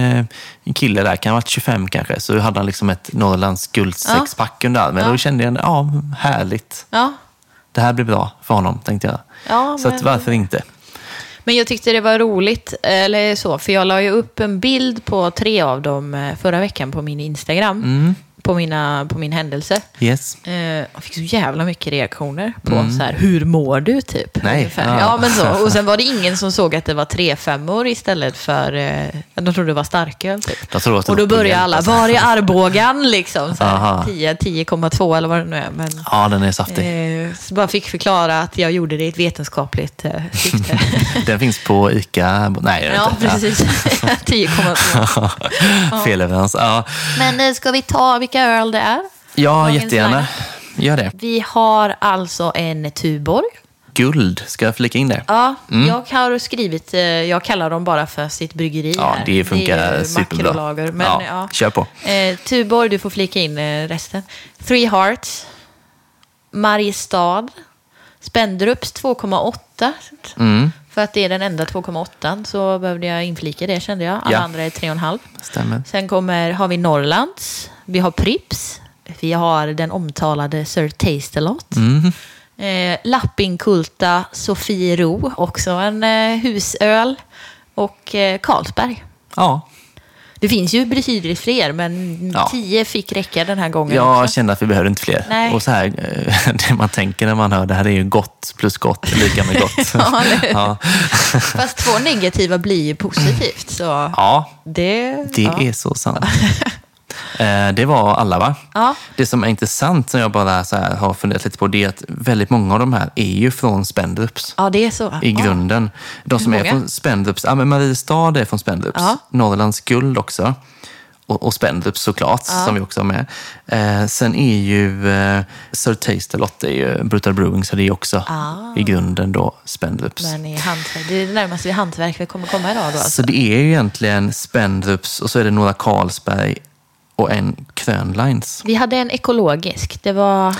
en kille där, kan ha varit 25 kanske, så hade han liksom ett Norrlands guld sexpack under armen. Ja. Och då kände jag, ja, härligt. Ja. Det här blir bra för honom, tänkte jag. Ja, så men... att, varför inte? Men jag tyckte det var roligt, eller så, för jag la ju upp en bild på tre av dem eh, förra veckan på min Instagram. Mm på, mina, på min händelse. Yes. Eh, jag fick så jävla mycket reaktioner på mm. så här, hur mår du typ? Nej. Ja. ja. men så. Och sen var det ingen som såg att det var tre femmor istället för, eh, de trodde det var starköl typ. Och då började alla, var är Arbogan liksom? 10,2 eller vad det nu är. Men, ja, den är saftig. Eh, så bara fick förklara att jag gjorde det i ett vetenskapligt eh, syfte. den finns på ICA? Nej, jag Ja, inte. precis. 10,2. Fel leverans. Ja. Men eh, ska vi ta vilka öl det är? Ja, Dagens jättegärna. Gör det. Vi har alltså en Tuborg. Guld, ska jag flika in det? Ja, mm. jag har skrivit, eh, jag kallar dem bara för sitt bryggeri Ja, här. det funkar det är superbra. Men, ja, ja. Kör på. Eh, Tuborg, du får flika in eh, resten. Three Hearts, Mariestad, Spendrups 2,8. Mm. För att det är den enda 2,8 så behövde jag inflika det kände jag. Alla ja. andra är 3,5. Stämmer. Sen kommer, har vi Norrlands, vi har Prips, vi har den omtalade Sir Taste-A-Lot. Mm. Eh, Lappinkulta Sofiero, också en eh, husöl. Och eh, Carlsberg. Ja. Det finns ju betydligt fler, men ja. tio fick räcka den här gången. Jag också. kände att vi behöver inte fler. Nej. Och så här, eh, det man tänker när man hör det här är ju gott plus gott, lika med gott. ja, ja. Fast två negativa blir ju positivt. Så ja, det, det ja. är så sant. Eh, det var alla va? Ja. Det som är intressant som jag bara så här har funderat lite på det är att väldigt många av de här är ju från Spendrups. Ja, det är så. I grunden. De som är från Spendrups, ja men Mariestad är från Spendrups. Ja. Norrlands guld också. Och, och Spendrups såklart, ja. som vi också har med. Eh, sen är ju eh, Sir Taste-A-Lot är ju Brutal Brewing, så det är också ah. i grunden då Spendrups. Men i hantverk, det är det närmaste hantverk vi kommer komma idag då alltså. Så det är ju egentligen Spendrups och så är det några Carlsberg och en Krönlines. Vi hade en ekologisk. Det var...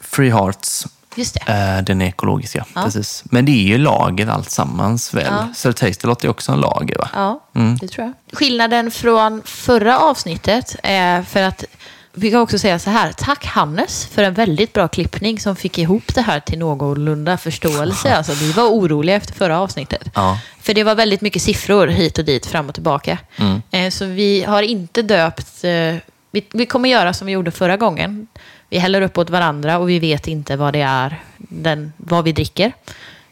Free Hearts. Just det. Eh, den är ekologisk, ja. ja. Precis. Men det är ju lager alltsammans väl? Ja. Så Tastelot är också en lager, va? Ja, mm. det tror jag. Skillnaden från förra avsnittet är för att vi kan också säga så här. Tack Hannes för en väldigt bra klippning som fick ihop det här till någorlunda förståelse. Alltså, vi var oroliga efter förra avsnittet. Ja. För det var väldigt mycket siffror hit och dit, fram och tillbaka. Mm. Eh, så vi har inte döpt... Eh, vi, vi kommer göra som vi gjorde förra gången. Vi häller upp åt varandra och vi vet inte vad det är, den, vad vi dricker.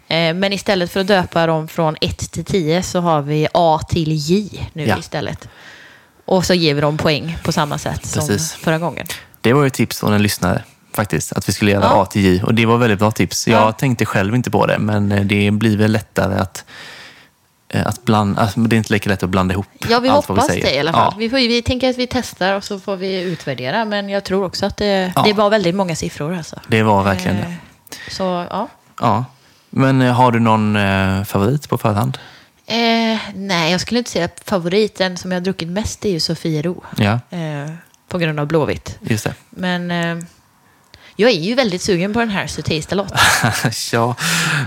Eh, men istället för att döpa dem från 1 till 10 så har vi A till J nu ja. istället. Och så ger vi dem poäng på samma sätt Precis. som förra gången. Det var ju ett tips från en lyssnare faktiskt, att vi skulle göra ja. A till J. Och det var väldigt bra tips. Jag ja. tänkte själv inte på det, men eh, det blir väl lättare att eh, att blanda, alltså det är inte lika lätt att blanda ihop Ja, vi allt hoppas vi det i alla fall. Ja. Vi, får, vi tänker att vi testar och så får vi utvärdera. Men jag tror också att det, ja. det var väldigt många siffror. Alltså. Det var verkligen det. Eh, så, ja. ja. Men har du någon favorit på förhand? Eh, nej, jag skulle inte säga favoriten som jag har druckit mest är ju Sofiero. Ja. Eh, på grund av Blåvitt. Just det. Men eh, jag är ju väldigt sugen på den här Sutista-låt. ja,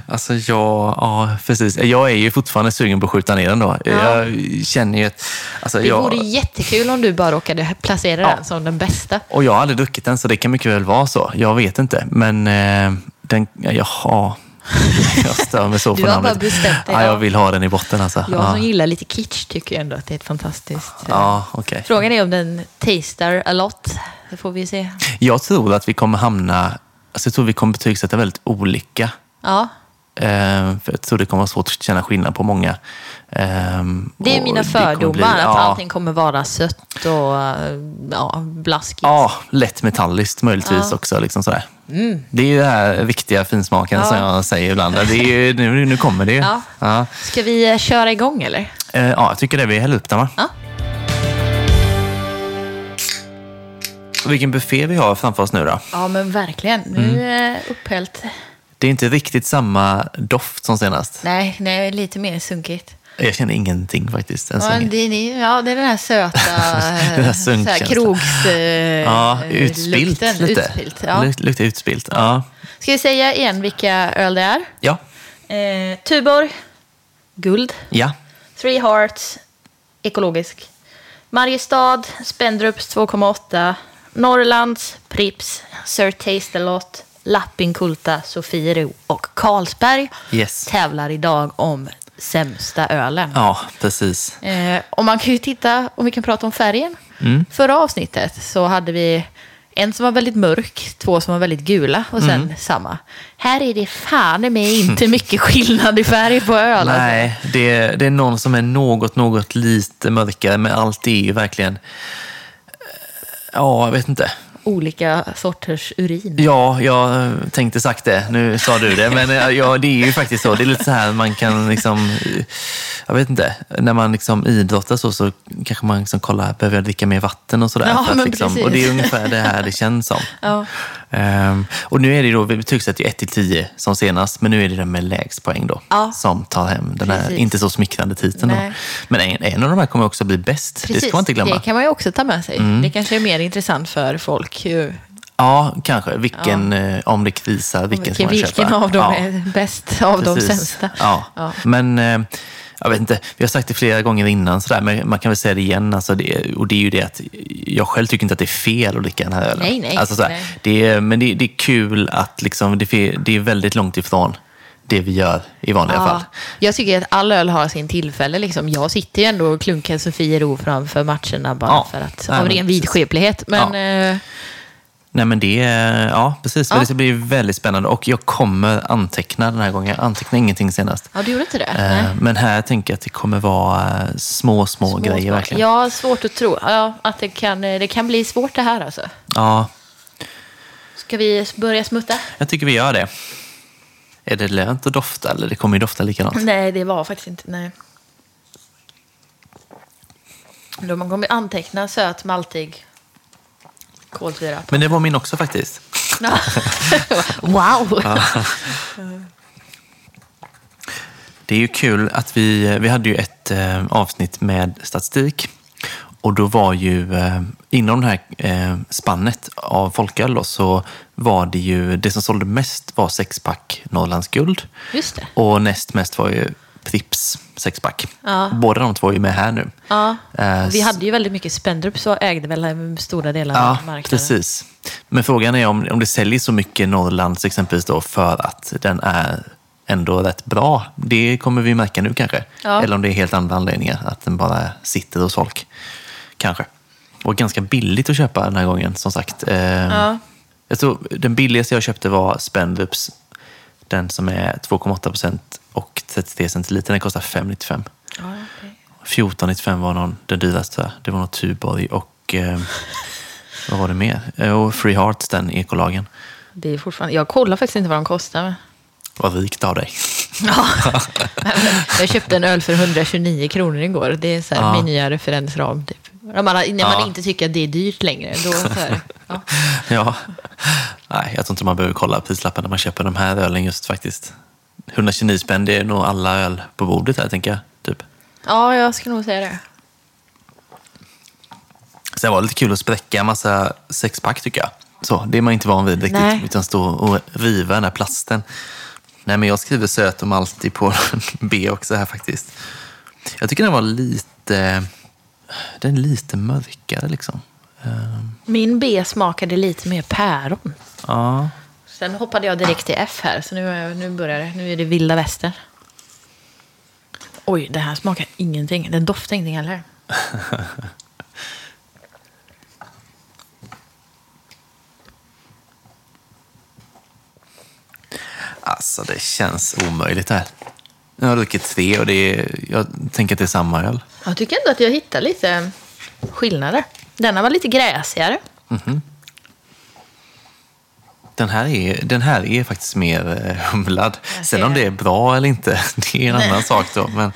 alltså jag, ja, precis. Jag är ju fortfarande sugen på att skjuta ner den då. Ja. Jag känner ju att... Alltså, det jag... vore jättekul om du bara råkade placera ja. den som den bästa. Och jag har aldrig druckit den, så det kan mycket väl vara så. Jag vet inte, men eh, den, jaha. Jag stör mig så på namnet. Du har bara bestämt dig. Ja, jag vill ha den i botten alltså. Jag som gillar lite kitsch tycker ändå att det är ett fantastiskt... Eh, ja, okay. Frågan är om den tastar a lot. Det får vi se. Jag tror att vi kommer hamna... Alltså jag tror vi kommer betygsätta väldigt olika. Ja. Ehm, för jag tror det kommer vara svårt att känna skillnad på många. Ehm, det är mina fördomar, bli, att ja. allting kommer vara sött och ja, blaskigt. Ja, lätt metalliskt möjligtvis ja. också. Liksom sådär. Mm. Det är ju den här viktiga finsmaken ja. som jag säger ibland. Det är ju, nu, nu kommer det ju. Ja. Ja. Ska vi eh, köra igång eller? Eh, ja, jag tycker det. Vi häller upp den va? Ja. Vilken buffé vi har framför oss nu då. Ja, men verkligen. Nu mm. är det upphällt. Det är inte riktigt samma doft som senast. Nej, nej lite mer sunkigt. Jag känner ingenting faktiskt. Ja, det, är, ja, det är den här söta den här så här, krogs... Eh, ja, utspilt lukten. lite. Utspilt, ja. Luktar utspilt. Ja. Ska vi säga igen vilka öl det är? Ja. Eh, Tuborg, guld. Ja. Three Hearts, ekologisk. Mariestad, Spendrups 2,8. Norrlands, Prips, Sir Taste-A-Lot, Lappinkulta, Sofiero och Carlsberg yes. tävlar idag om sämsta ölen. Ja, precis. Eh, och man kan ju titta, om vi kan prata om färgen. Mm. Förra avsnittet så hade vi en som var väldigt mörk, två som var väldigt gula och sen mm. samma. Här är det fan med inte mycket skillnad i färg på öl. Alltså. Nej, det, det är någon som är något, något lite mörkare, men allt är ju verkligen... Ja, jag vet inte olika sorters urin. Ja, jag tänkte sagt det. Nu sa du det. Men eh, ja, det är ju faktiskt så. Det är lite så här man kan liksom... Jag vet inte. När man liksom idrottar så, så kanske man liksom kollar, behöver jag dricka mer vatten och sådär. Ja, att liksom, och det är ungefär det här det känns som. Ja. Um, och nu är det då, vi betygsätter ju 1 till 10 som senast, men nu är det den med lägst poäng då. Ja. Som tar hem den här inte så smickrande titeln. Då. Men en, en av de här kommer också bli bäst. Precis. Det ska man inte glömma. Det kan man ju också ta med sig. Mm. Det kanske är mer intressant för folk. Ja, kanske. Vilken, ja. Eh, om det krisar, vilken, vilken ska man köpa? Vilken av dem ja. är bäst av Precis. de sämsta? Ja. ja. Men eh, jag vet inte, vi har sagt det flera gånger innan, sådär, men man kan väl säga det igen. Alltså det, och det är ju det att jag själv tycker inte att det är fel att dricka den här ölen. Nej, nej. Alltså sådär, nej. Det är, men det, det, är kul att liksom, det, det är väldigt långt ifrån det vi gör i vanliga ja, fall. Jag tycker att all öl har sin tillfälle. Liksom. Jag sitter ju ändå och klunkar Sofiero framför matcherna bara ja, för att, av ren vidskeplighet. Men, ja. eh, Nej men det, ja precis. Ja. Det ska bli väldigt spännande och jag kommer anteckna den här gången. Jag antecknade ingenting senast. Ja, du gjorde inte det? Eh, men här tänker jag att det kommer vara små, små, små grejer små. verkligen. Ja, svårt att tro. Ja, att det kan, det kan bli svårt det här alltså. Ja. Ska vi börja smutta? Jag tycker vi gör det. Är det lönt att dofta eller det kommer ju dofta likadant? Nej, det var faktiskt inte. Nej. Då man kommer anteckna söt, maltig, kolsyra. Men det var min också faktiskt. wow! Ja. Det är ju kul att vi, vi hade ju ett eh, avsnitt med statistik och då var ju eh, inom det här eh, spannet av folköl då, så var det ju, det som sålde mest var sexpack Norrlands guld. Just det. Och näst mest var ju Pripps sexpack. Ja. Båda de två är med här nu. Ja. Uh, vi hade ju väldigt mycket Spendrup så ägde väl stora delar ja, av marknaden. precis. Men frågan är om, om det säljer så mycket Norrlands exempelvis då för att den är ändå rätt bra. Det kommer vi märka nu kanske. Ja. Eller om det är helt andra anledningar, att den bara sitter hos folk. Kanske. Och ganska billigt att köpa den här gången, som sagt. Uh, ja. Jag tror den billigaste jag köpte var Spendrups, den som är 2,8 procent och 33 centiliter. Den kostar 5,95. Ja, okay. 14,95 var någon, den dyraste. Det var något Tuborg och eh, vad var det mer? Eh, och Free Hearts, den ekolagen. Det är fortfarande, jag kollar faktiskt inte vad de kostar. Vad rikt av dig. Ja. jag köpte en öl för 129 kronor igår. Det är så här, ja. min nya referensram. Typ. När man, när man ja. inte tycker att det är dyrt längre. Då, här, ja. ja. Nej, jag tror inte man behöver kolla prislappen när man köper de här ölen just faktiskt. 129 spänn, det är nog alla öl på bordet här, tänker jag. Typ. Ja, jag skulle nog säga det. Det var lite kul att spräcka en massa sexpack, tycker jag. Så, det är man inte van vid riktigt, Nej. utan stå och riva den här plasten. Nej, men jag skriver söt om alltid på B också här faktiskt. Jag tycker den var lite, den är lite mörkare liksom. Ehm. Min B smakade lite mer päron. Ja. Sen hoppade jag direkt till F här, så nu, nu börjar det. Nu är det vilda väster. Oj, det här smakar ingenting. Den doftar ingenting heller. Alltså det känns omöjligt här. Jag har druckit tre och det är, jag tänker att det är samma öl. Jag tycker ändå att jag hittar lite skillnader. Denna var lite gräsigare. Mm -hmm. Den här, är, den här är faktiskt mer eh, humlad. Sen om det är bra eller inte, det är en annan sak då. Men...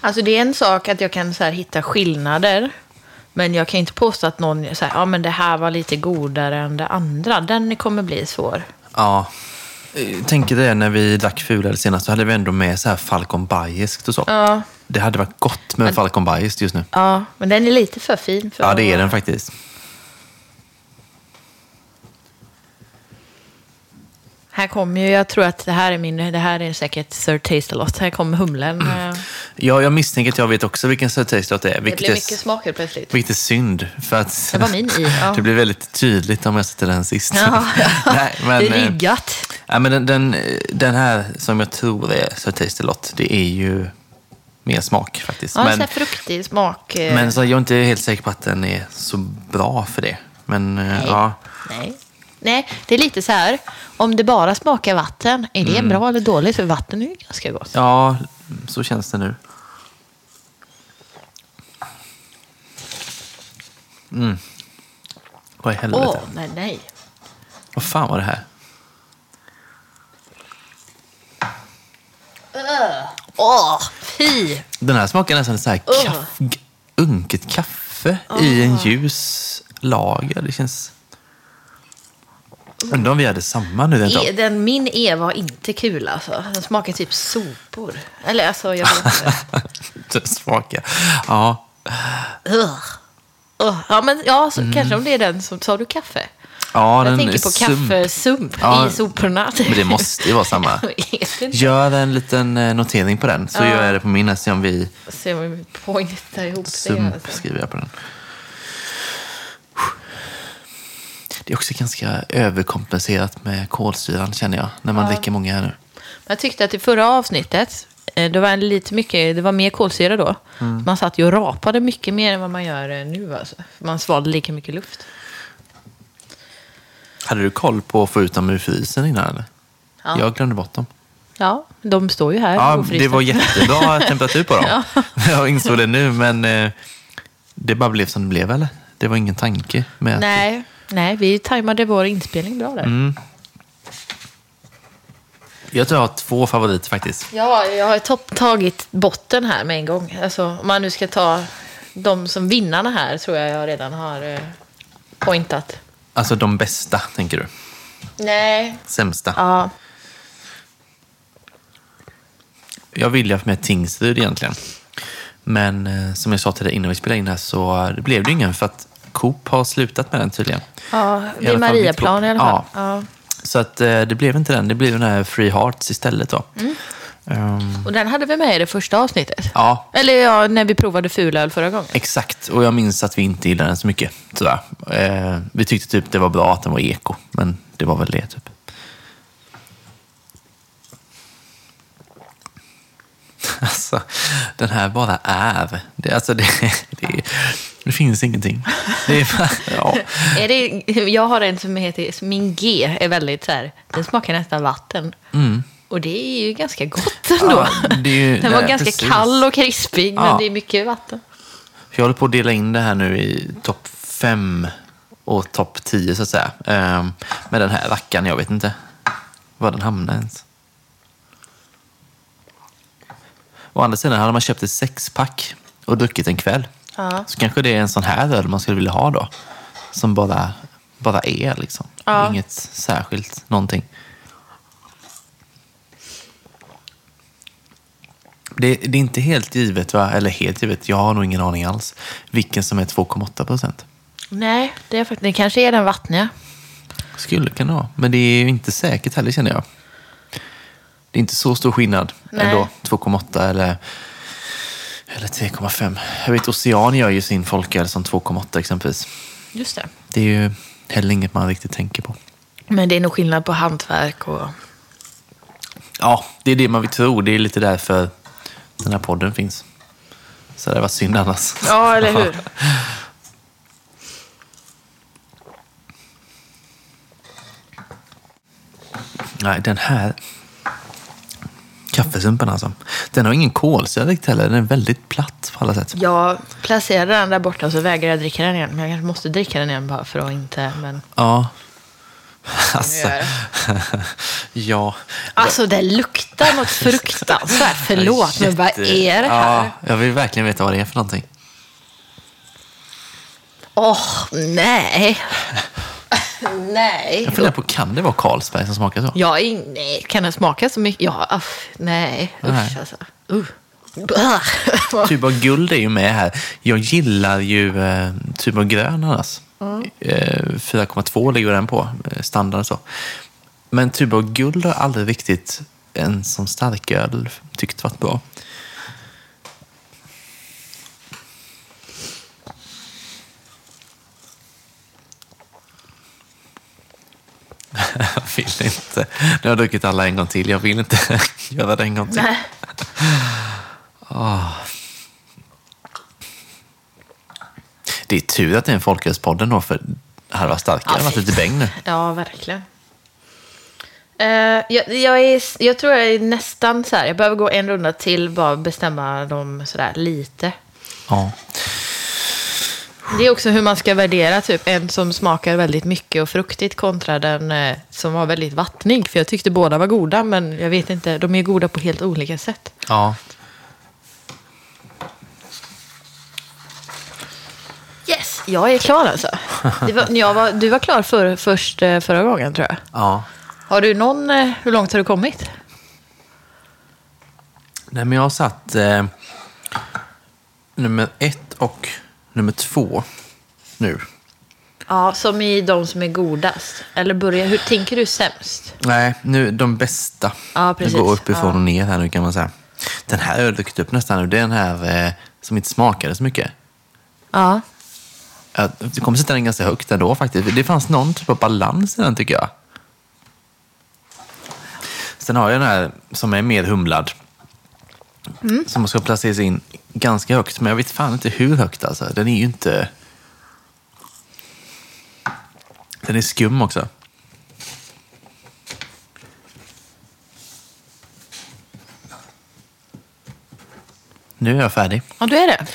Alltså det är en sak att jag kan så hitta skillnader. Men jag kan inte påstå att någon säger ja men det här var lite godare än det andra. Den kommer bli svår. Ja. Tänker det när vi drack fulare senast så hade vi ändå med så här Falcon Bajeskt och så. Ja. Det hade varit gott med men, Falcon Bajeskt just nu. Ja, men den är lite för fin. För ja, det är den faktiskt. Här kommer ju, jag tror att det här är min, det här är säkert Sir Taste-A-Lot. Här kommer humlen. Mm. Ja, jag misstänker att jag vet också vilken Sir Taste-A-Lot det är. Det blir mycket smaker plötsligt. Vilket är synd. För att det var min i. Ja. det blir väldigt tydligt om jag sätter den sist. Ja, ja. Nej, men, det är eh, riggat. Ja, men den, den, den här som jag tror är Sir Taste-A-Lot, det är ju mer smak faktiskt. Ja, men, så fruktig smak. Eh. Men så jag är inte helt säker på att den är så bra för det. Men eh, Nej. ja. Nej. Nej, det är lite så här. Om det bara smakar vatten, är det mm. bra eller dåligt? För vatten är ju ganska gott. Ja, så känns det nu. Mm. Vad i helvete? Åh, nej, nej. Vad fan var det här? Åh, fy! Den här smakar nästan så här kaff, unket kaffe i en ljus lager. Det känns... Undrar om vi hade samma nu e, den Min E var inte kul alltså. Den smakar typ sopor. Eller alltså, jag vet inte. den smakar... Ja. Uh. Uh. Ja, men ja, så mm. kanske om det är den som... Sa du kaffe? Ja, jag tänker på kaffesump ja, i soporna. Men det måste ju vara samma. Gör en liten eh, notering på den, så ja. gör jag det på min. Se om vi... Se om vi pointar ihop Sump det. Alltså. skriver jag på den. Det är också ganska överkompenserat med kolsyran känner jag, när man ja. dricker många här nu. Jag tyckte att i förra avsnittet, eh, det var, lite mycket, det var mer kolsyra då. Mm. Man satt ju och rapade mycket mer än vad man gör eh, nu. Alltså. Man svalde lika mycket luft. Hade du koll på att få ut dem ur frysen innan? Eller? Ja. Jag glömde bort dem. Ja, de står ju här Ja, det var jättebra temperatur på dem. ja. Jag insåg det nu, men eh, det bara blev som det blev, eller? Det var ingen tanke med Nej. Att... Nej, vi tajmade vår inspelning bra där. Mm. Jag tror jag har två favoriter faktiskt. Ja, jag har topp, tagit botten här med en gång. Alltså, om man nu ska ta de som vinnarna här tror jag jag redan har eh, pointat. Alltså de bästa, tänker du? Nej. Sämsta? Ja. Jag vill ju ha med Tingsryd egentligen. Men eh, som jag sa till dig innan vi spelade in här så det blev det ingen för att Coop har slutat med den tydligen. Ja, vid Mariaplan i alla fall. Ja. ja. Så att, eh, det blev inte den. Det blev den här Free Hearts istället. Då. Mm. Um, och den hade vi med i det första avsnittet. Ja. Eller ja, när vi provade fulöl förra gången. Exakt, och jag minns att vi inte gillade den så mycket. Tyvärr. Eh, vi tyckte typ det var bra att den var eko, men det var väl det. typ. Alltså, den här bara är. Det, alltså det, det, det finns ingenting. Det är bara, ja. är det, jag har en som heter, min G är väldigt så här, den smakar nästan vatten. Mm. Och det är ju ganska gott ändå. Ja, ju- Den var nej, ganska precis. kall och krispig, men Ja. det är mycket vatten. Jag håller på att dela in det här nu i topp fem och topp 10 så att säga. Ehm, med den här rackaren, jag vet inte var den hamnar ens. Å andra sidan, hade man köpt ett sexpack och druckit en kväll Ja. så kanske det är en sån här öl man skulle vilja ha då. Som bara, bara är liksom. Inget särskilt någonting. Det, det är inte helt givet, va? eller helt givet, jag har nog ingen aning alls, vilken som är 2,8 procent. Nej, det, är faktiskt, det kanske är den vattniga. Skulle kunna vara, men det är ju inte säkert heller känner jag. Det är inte så stor skillnad Nej. ändå, 2,8 eller, eller 3,5. Jag vet Ocean gör ju sin folköl som 2,8 exempelvis. Just det. Det är ju heller inget man riktigt tänker på. Men det är nog skillnad på hantverk och... Ja, det är det man vill tro. Det är lite därför den här podden finns. Så det var synd annars. Ja, eller hur? Nej, den här kaffesumpen alltså. Den har ingen kolsyra riktigt heller. Den är väldigt platt på alla sätt. Jag placerade den där borta så vägrar jag dricka den igen. Men jag kanske måste dricka den igen bara för att inte... Men... Ja. Alltså, ja. Alltså det luktar något fruktansvärt. Förlåt, men vad Jätte- är det här? Ja, jag vill verkligen veta vad det är för någonting. Åh, nej. nej. Jag funderar på, kan det vara Carlsberg som smakar så? In... Nej, kan den smaka så mycket? Ja, aff, nej. Usch Nej. alltså. Uh. Bah. Tuborg guld är ju med här. Jag gillar ju eh, Tuborg grön annars. Eh, 4,2 ligger den på, eh, standard så. Men Tuborg guld har aldrig riktigt en som starköl tyckt varit bra. Jag vill inte. Nu har jag druckit alla en gång till. Jag vill inte göra det en gång till. nej. Det är tur att det är en Folkölspodden då, för hade varit starkare. Det hade varit lite bäng nu. Ja, verkligen. Eh, jag, jag, är, jag tror jag är nästan så här. Jag behöver gå en runda till bara bestämma dem sådär lite. Ja. Det är också hur man ska värdera typ en som smakar väldigt mycket och fruktigt kontra den eh, som var väldigt vattnig. För jag tyckte båda var goda, men jag vet inte, de är goda på helt olika sätt. ja. Yes, jag är klar alltså. Det var, jag var, du var klar för, först eh, förra gången tror jag. Ja. Har du någon, eh, hur långt har du kommit? Nej, men jag har satt eh, nummer ett och nummer två nu. Ja, som i de som är godast. Eller börja, hur tänker du sämst? Nej, nu de bästa. Ja, precis. Det går uppifrån Ja. och ner här nu kan man säga. Den här har jag druckit upp nästan nu. Det är den här eh, som inte smakade så mycket. Ja. Jag kommer sätta den ganska högt ändå faktiskt. Det fanns någon typ av balans i den tycker jag. Sen har jag den här som är mer humlad. Som ska placeras in ganska högt. Men jag vet fan inte hur högt alltså. Den är ju inte... Den är skum också. Nu är jag färdig. Ja, du är det?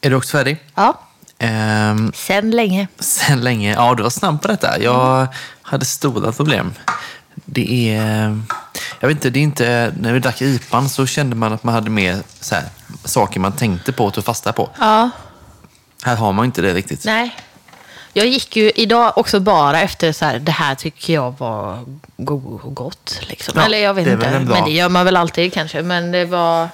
Är du också färdig? Ja. Ehm, Sen länge. Sen länge. Ja, du var snabb på detta. Jag hade stora problem. Det är... Jag vet inte, det är inte... När vi drack IPan så kände man att man hade mer så här, saker man tänkte på och tog fasta på. Ja. Här har man inte det riktigt. Nej. Jag gick ju idag också bara efter så här, det här tycker jag var go- gott. Liksom. Ja, Eller jag vet inte, men det gör man väl alltid kanske. Men det var...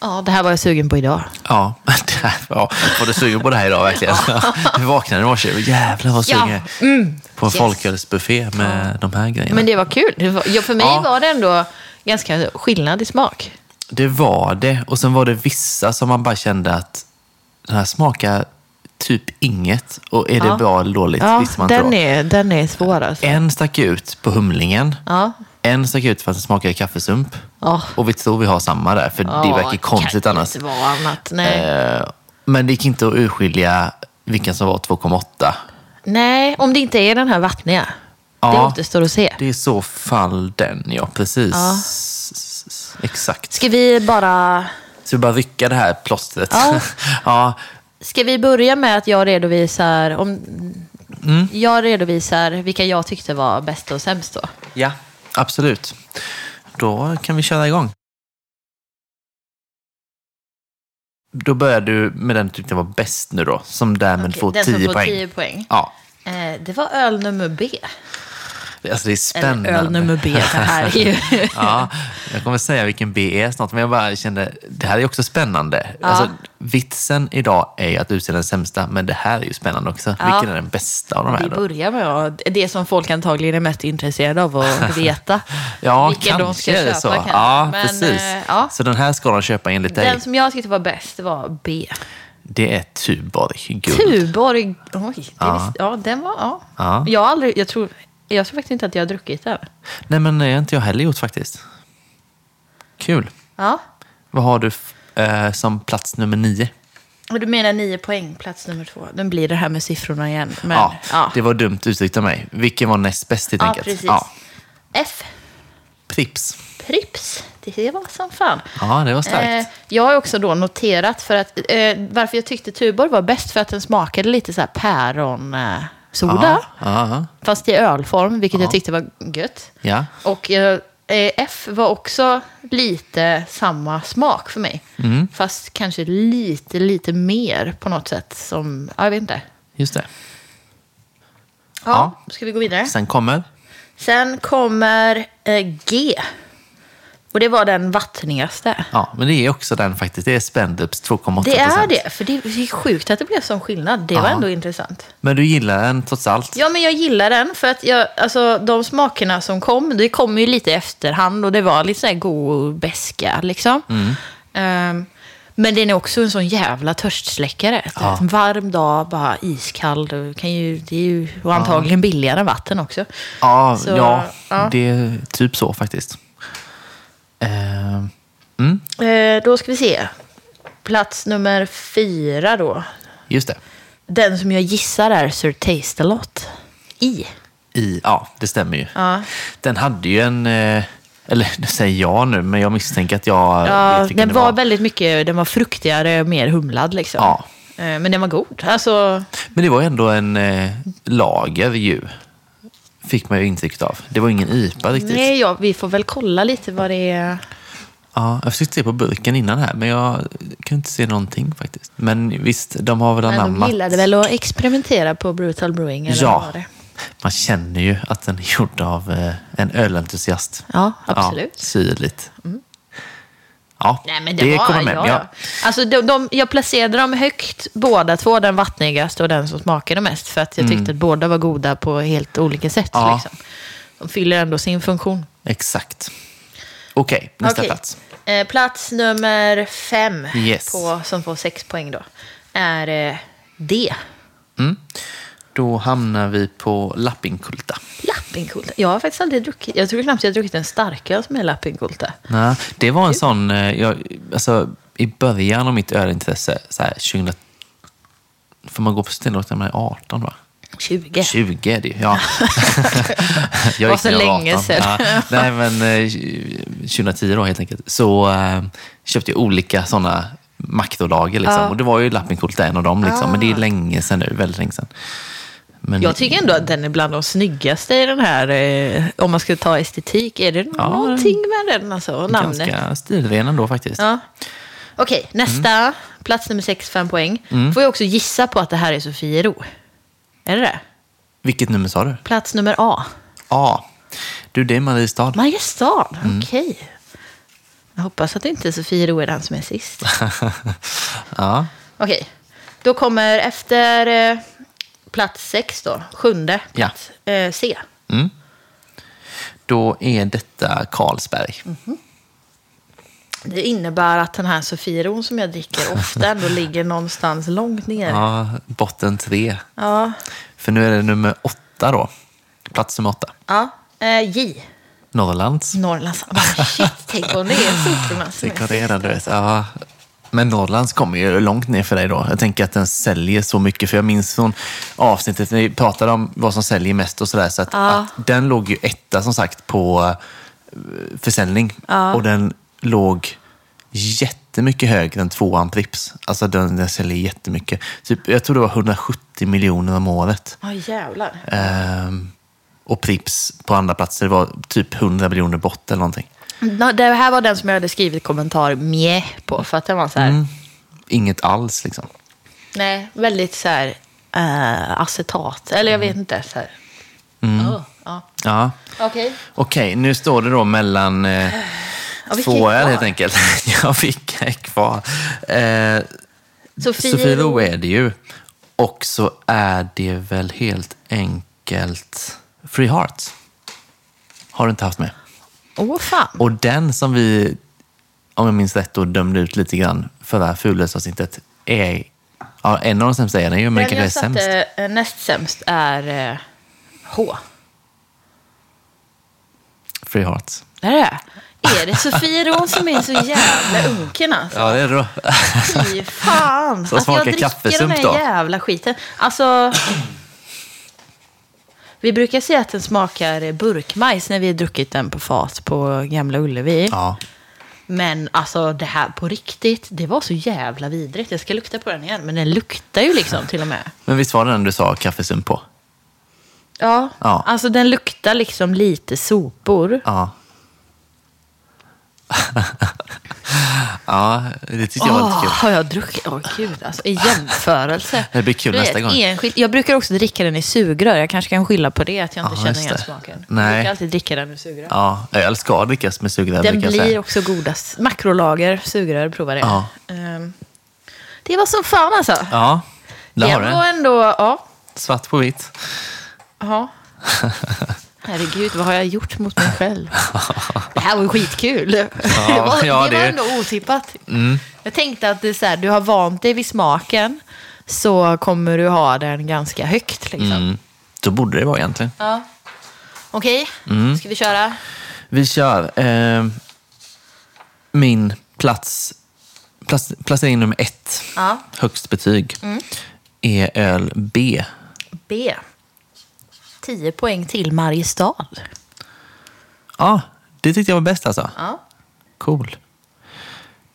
Ja, det här var jag sugen på idag. Ja, det här, ja. Var du sugen på det här idag verkligen? Du vaknade i morse och jävlar vad sugen Ja, är. På en Yes. folkölsbuffé med de här grejerna. Men det var kul. Det var, ja, för mig Ja. var det ändå ganska skillnad i smak. Det var det. Och sen var det vissa som man bara kände att den här smakar typ inget. Och är det Ja. bra eller dåligt? Ja, visste man den är, den är svår alltså. En stack ut på humlingen. Ja. En stack ut för att den smakade kaffesump. Ja. Och vi tror vi har samma där, för det Ja, verkar konstigt kan annars. inte vara annat. Nej. Eh, Men det gick inte att urskilja vilken som var 2,8. Nej, om det inte är den här vattniga. Ja, det återstår att se. Det är så fall den, ja. Precis. Ja. Exakt. Ska vi bara... Ska vi bara rycka det här plåstret? Ja. ja. Ska vi börja med att jag redovisar, om, mm. jag redovisar vilka jag tyckte var bäst och sämst då? Ja, absolut. Då kan vi köra igång. Då börjar du med den du tyckte var bäst nu då, som därmed okay, får 10 poäng. Den som får 10 poäng. Ja. Eh, det var öl nummer B. Alltså det är spännande. Eller öl nummer B, det här är ju... ja, jag kommer säga vilken B är snart, men jag bara kände, det här är också spännande. Ja. Alltså, vitsen idag är ju att utse den sämsta, men det här är ju spännande också. Ja. Vilken är den bästa av de här? Vi börjar med det som folk antagligen är mest intresserade av att veta. ja, vilken de ska köpa. Så. Kanske. Ja, men, precis. Äh, ja. Så den här ska de köpa enligt dig? Den som jag tyckte var bäst var B. Det är Tuborg Guld. Tuborg, oj. Ja. ja, den var... Ja. ja. Jag har aldrig, jag tror, jag tror faktiskt inte att jag har druckit det. Nej, men det har inte jag heller gjort faktiskt. Kul. Ja. Vad har du eh, som plats nummer nio? Och du menar nio poäng, plats nummer två. Den blir det här med siffrorna igen. Men, ja, ja, det var dumt uttryckt av mig. Vilken var näst bäst helt ja, enkelt? Precis. Ja, F. Prips. Prips. Det var som fan. Ja, det var starkt. Eh, jag har också då noterat för att, eh, varför jag tyckte Tuborg var bäst för att den smakade lite så här päron... Eh, soda. Aha, Fast i ölform, vilket jag tyckte var gött. Ja. Och eh, F var också lite samma smak för mig. Mm. Fast kanske lite, lite mer på något sätt. Som, jag vet inte. Just det. Ja, ja. ska vi gå vidare? Sen kommer? Sen kommer eh, G. Och det var den vattnigaste. Ja, men det är också den faktiskt. Det är Spendups 2,8 Det är det, för det är sjukt att det blev sån skillnad. Det ja. var ändå intressant. Men du gillar den trots allt? Ja, men jag gillar den för att jag, alltså, de smakerna som kom, det kom ju lite i efterhand och det var lite så här god beska liksom. Mm. Um, men den är också en sån jävla törstsläckare. Ja. En varm dag, bara iskall. Kan ju, det är ju och antagligen ja. billigare än vatten också. Ja, så, ja, ja, det är typ så faktiskt. Eh, mm. eh, då ska vi se. Plats nummer fyra då. Just det. Den som jag gissar är Sir Taste-A-Lot. I. I, ja, det stämmer ju. Ja. Den hade ju en... Eh, eller det säger jag nu, men jag misstänker att jag ja, vet Den var, var väldigt mycket, den var fruktigare, mer humlad liksom. Ja. Eh, men den var god. Alltså... Men det var ändå en eh, lager ju. Fick man ju intrycket av. Det var ingen IPA riktigt. Nej, ja, vi får väl kolla lite vad det är. Ja, jag försökte se på burken innan här, men jag kunde inte se någonting faktiskt. Men visst, de har väl anammat... De gillade väl att experimentera på Brutal Brewing? Eller ja, vad det? man känner ju att den är gjord av eh, en ölentusiast. Ja, absolut. Ja, syrligt. Mm. Ja, Nej, men det, det var, kommer med. Ja, ja. Alltså, de, de, jag placerade dem högt, båda två. Den vattnigaste och den som smakade mest. För att jag tyckte mm. att båda var goda på helt olika sätt. Ja. Liksom. De fyller ändå sin funktion. Exakt. Okej, okay, nästa okay. plats. Eh, plats nummer fem, yes. på, som får sex poäng då, är eh, D. Mm. Då hamnar vi på Lappinkulta. Lappinkulta? Jag har faktiskt aldrig druckit. Jag tror knappt jag har druckit en starköl som är Lappinkulta. Nej, det var en sån... Eh, jag, alltså, I början av mitt ölintresse, så här, 20... Får man gå på Stenlåt när man är 18 va? 20. 20 är det ju, ja. jag var så länge sedan. Ja, nej, men eh, 2010 då helt enkelt. Så eh, köpte jag olika sådana makrolager. Liksom. Ja. Och det var ju Lappinkulta en av dem. Liksom. Ah. Men det är länge sedan nu, väldigt länge sedan. Men, jag tycker ändå att den är bland de snyggaste i den här, eh, om man ska ta estetik. Är det ja, någonting med den? Alltså, namnet? Ganska stilren ändå faktiskt. Ja. Okej, okay, nästa. Mm. Plats nummer sex, fem poäng. Mm. Får jag också gissa på att det här är Sofiero? Är det det? Vilket nummer sa du? Plats nummer A. A. Du, det är Mariestad. Mariestad, mm. okej. Okay. Jag hoppas att det inte är Sofiero är den som är sist. ja. Okej, okay. då kommer efter... Plats sex då, sjunde plats, ja. eh, C. Mm. Då är detta Carlsberg. Mm -hmm. Det innebär att den här Sofieron som jag dricker ofta ändå ligger någonstans långt ner. Ja, botten tre. Ja. För nu är det nummer åtta då. Plats nummer åtta. Ja, eh, J. Norrlands. Norrlands. Oh, shit, tänk om det är är sista. du vet. Ja. Men Norrlands kommer ju långt ner för dig då. Jag tänker att den säljer så mycket. För jag minns från avsnittet när vi pratade om vad som säljer mest och sådär. Så att, Ja. att den låg ju etta som sagt på eh, försäljning. Ja. Och den låg jättemycket högre än tvåan Prips. Alltså den, den säljer jättemycket. Typ, jag tror det var 170 miljoner om året. Ja, jävlar. Ehm, och Prips på andra platser var typ 100 miljoner bort eller någonting. Nå, Det här var den som jag hade skrivit kommentar mjä på. För att den var så här, Inget alls liksom. nej, väldigt så här eh, acetat. Eller jag vet inte. Så här. Oh, ja. Ja. Okej. Okej, nu står det då mellan eh, Ja, två öl helt enkelt. ja, vilka är kvar? Eh, Sofiero. Sofiero är det ju. Och så är det väl helt enkelt Free Hearts. Har du inte haft med. Åh, fan. Och den som vi, om jag minns rätt, då dömde ut lite grann förra fulhetsavsnittet är ja, en av de sämsta är den ju, men den kanske är sämst. satte eh, näst sämst är eh, H. Free Hearts. Är det Är det Sofiero som är så jävla unken alltså? Ja, det är det då. Fy fan. Så att jag dricker den här jävla skiten. Alltså... Vi brukar säga att den smakar burkmajs när vi har druckit den på fat på Gamla Ullevi. Ja. Men alltså det här på riktigt, det var så jävla vidrigt. Jag ska lukta på den igen, men den luktar ju liksom till och med. Men visst var det den du sa kaffesump på? Ja, Ja. alltså den luktar liksom lite sopor. Ja. ja, det tyckte jag var lite kul. har jag druckit? Åh gud, alltså i jämförelse. Det blir kul nästa gång. Enskild, jag brukar också dricka den i sugrör. Jag kanske kan skylla på det, att jag inte Ja, känner just igen det. smaken. Nej. Jag brukar alltid dricka den i sugrör. Ja, eller ska drickas med sugrör den brukar jag blir säga. också godast. Makrolager, sugrör, prova det. Ja. Ehm, det var som fan alltså. Ja, där har det du var den. ändå, ja. Svart på vitt. ja. Herregud, vad har jag gjort mot mig själv? Det här var ju skitkul. det var, ja, det var det- ändå otippat. Mm. Jag tänkte att det så här, du har vant dig vid smaken så kommer du ha den ganska högt. Liksom. Mm. Så borde det vara egentligen. Ja. Okej, Mm. ska vi köra? Vi kör eh, min plats, plats, placering nummer ett, Ja. högst betyg, Mm. är öl B. B. 10 poäng till Mariestad. Ja, det tyckte jag var bäst alltså. Ja. Cool.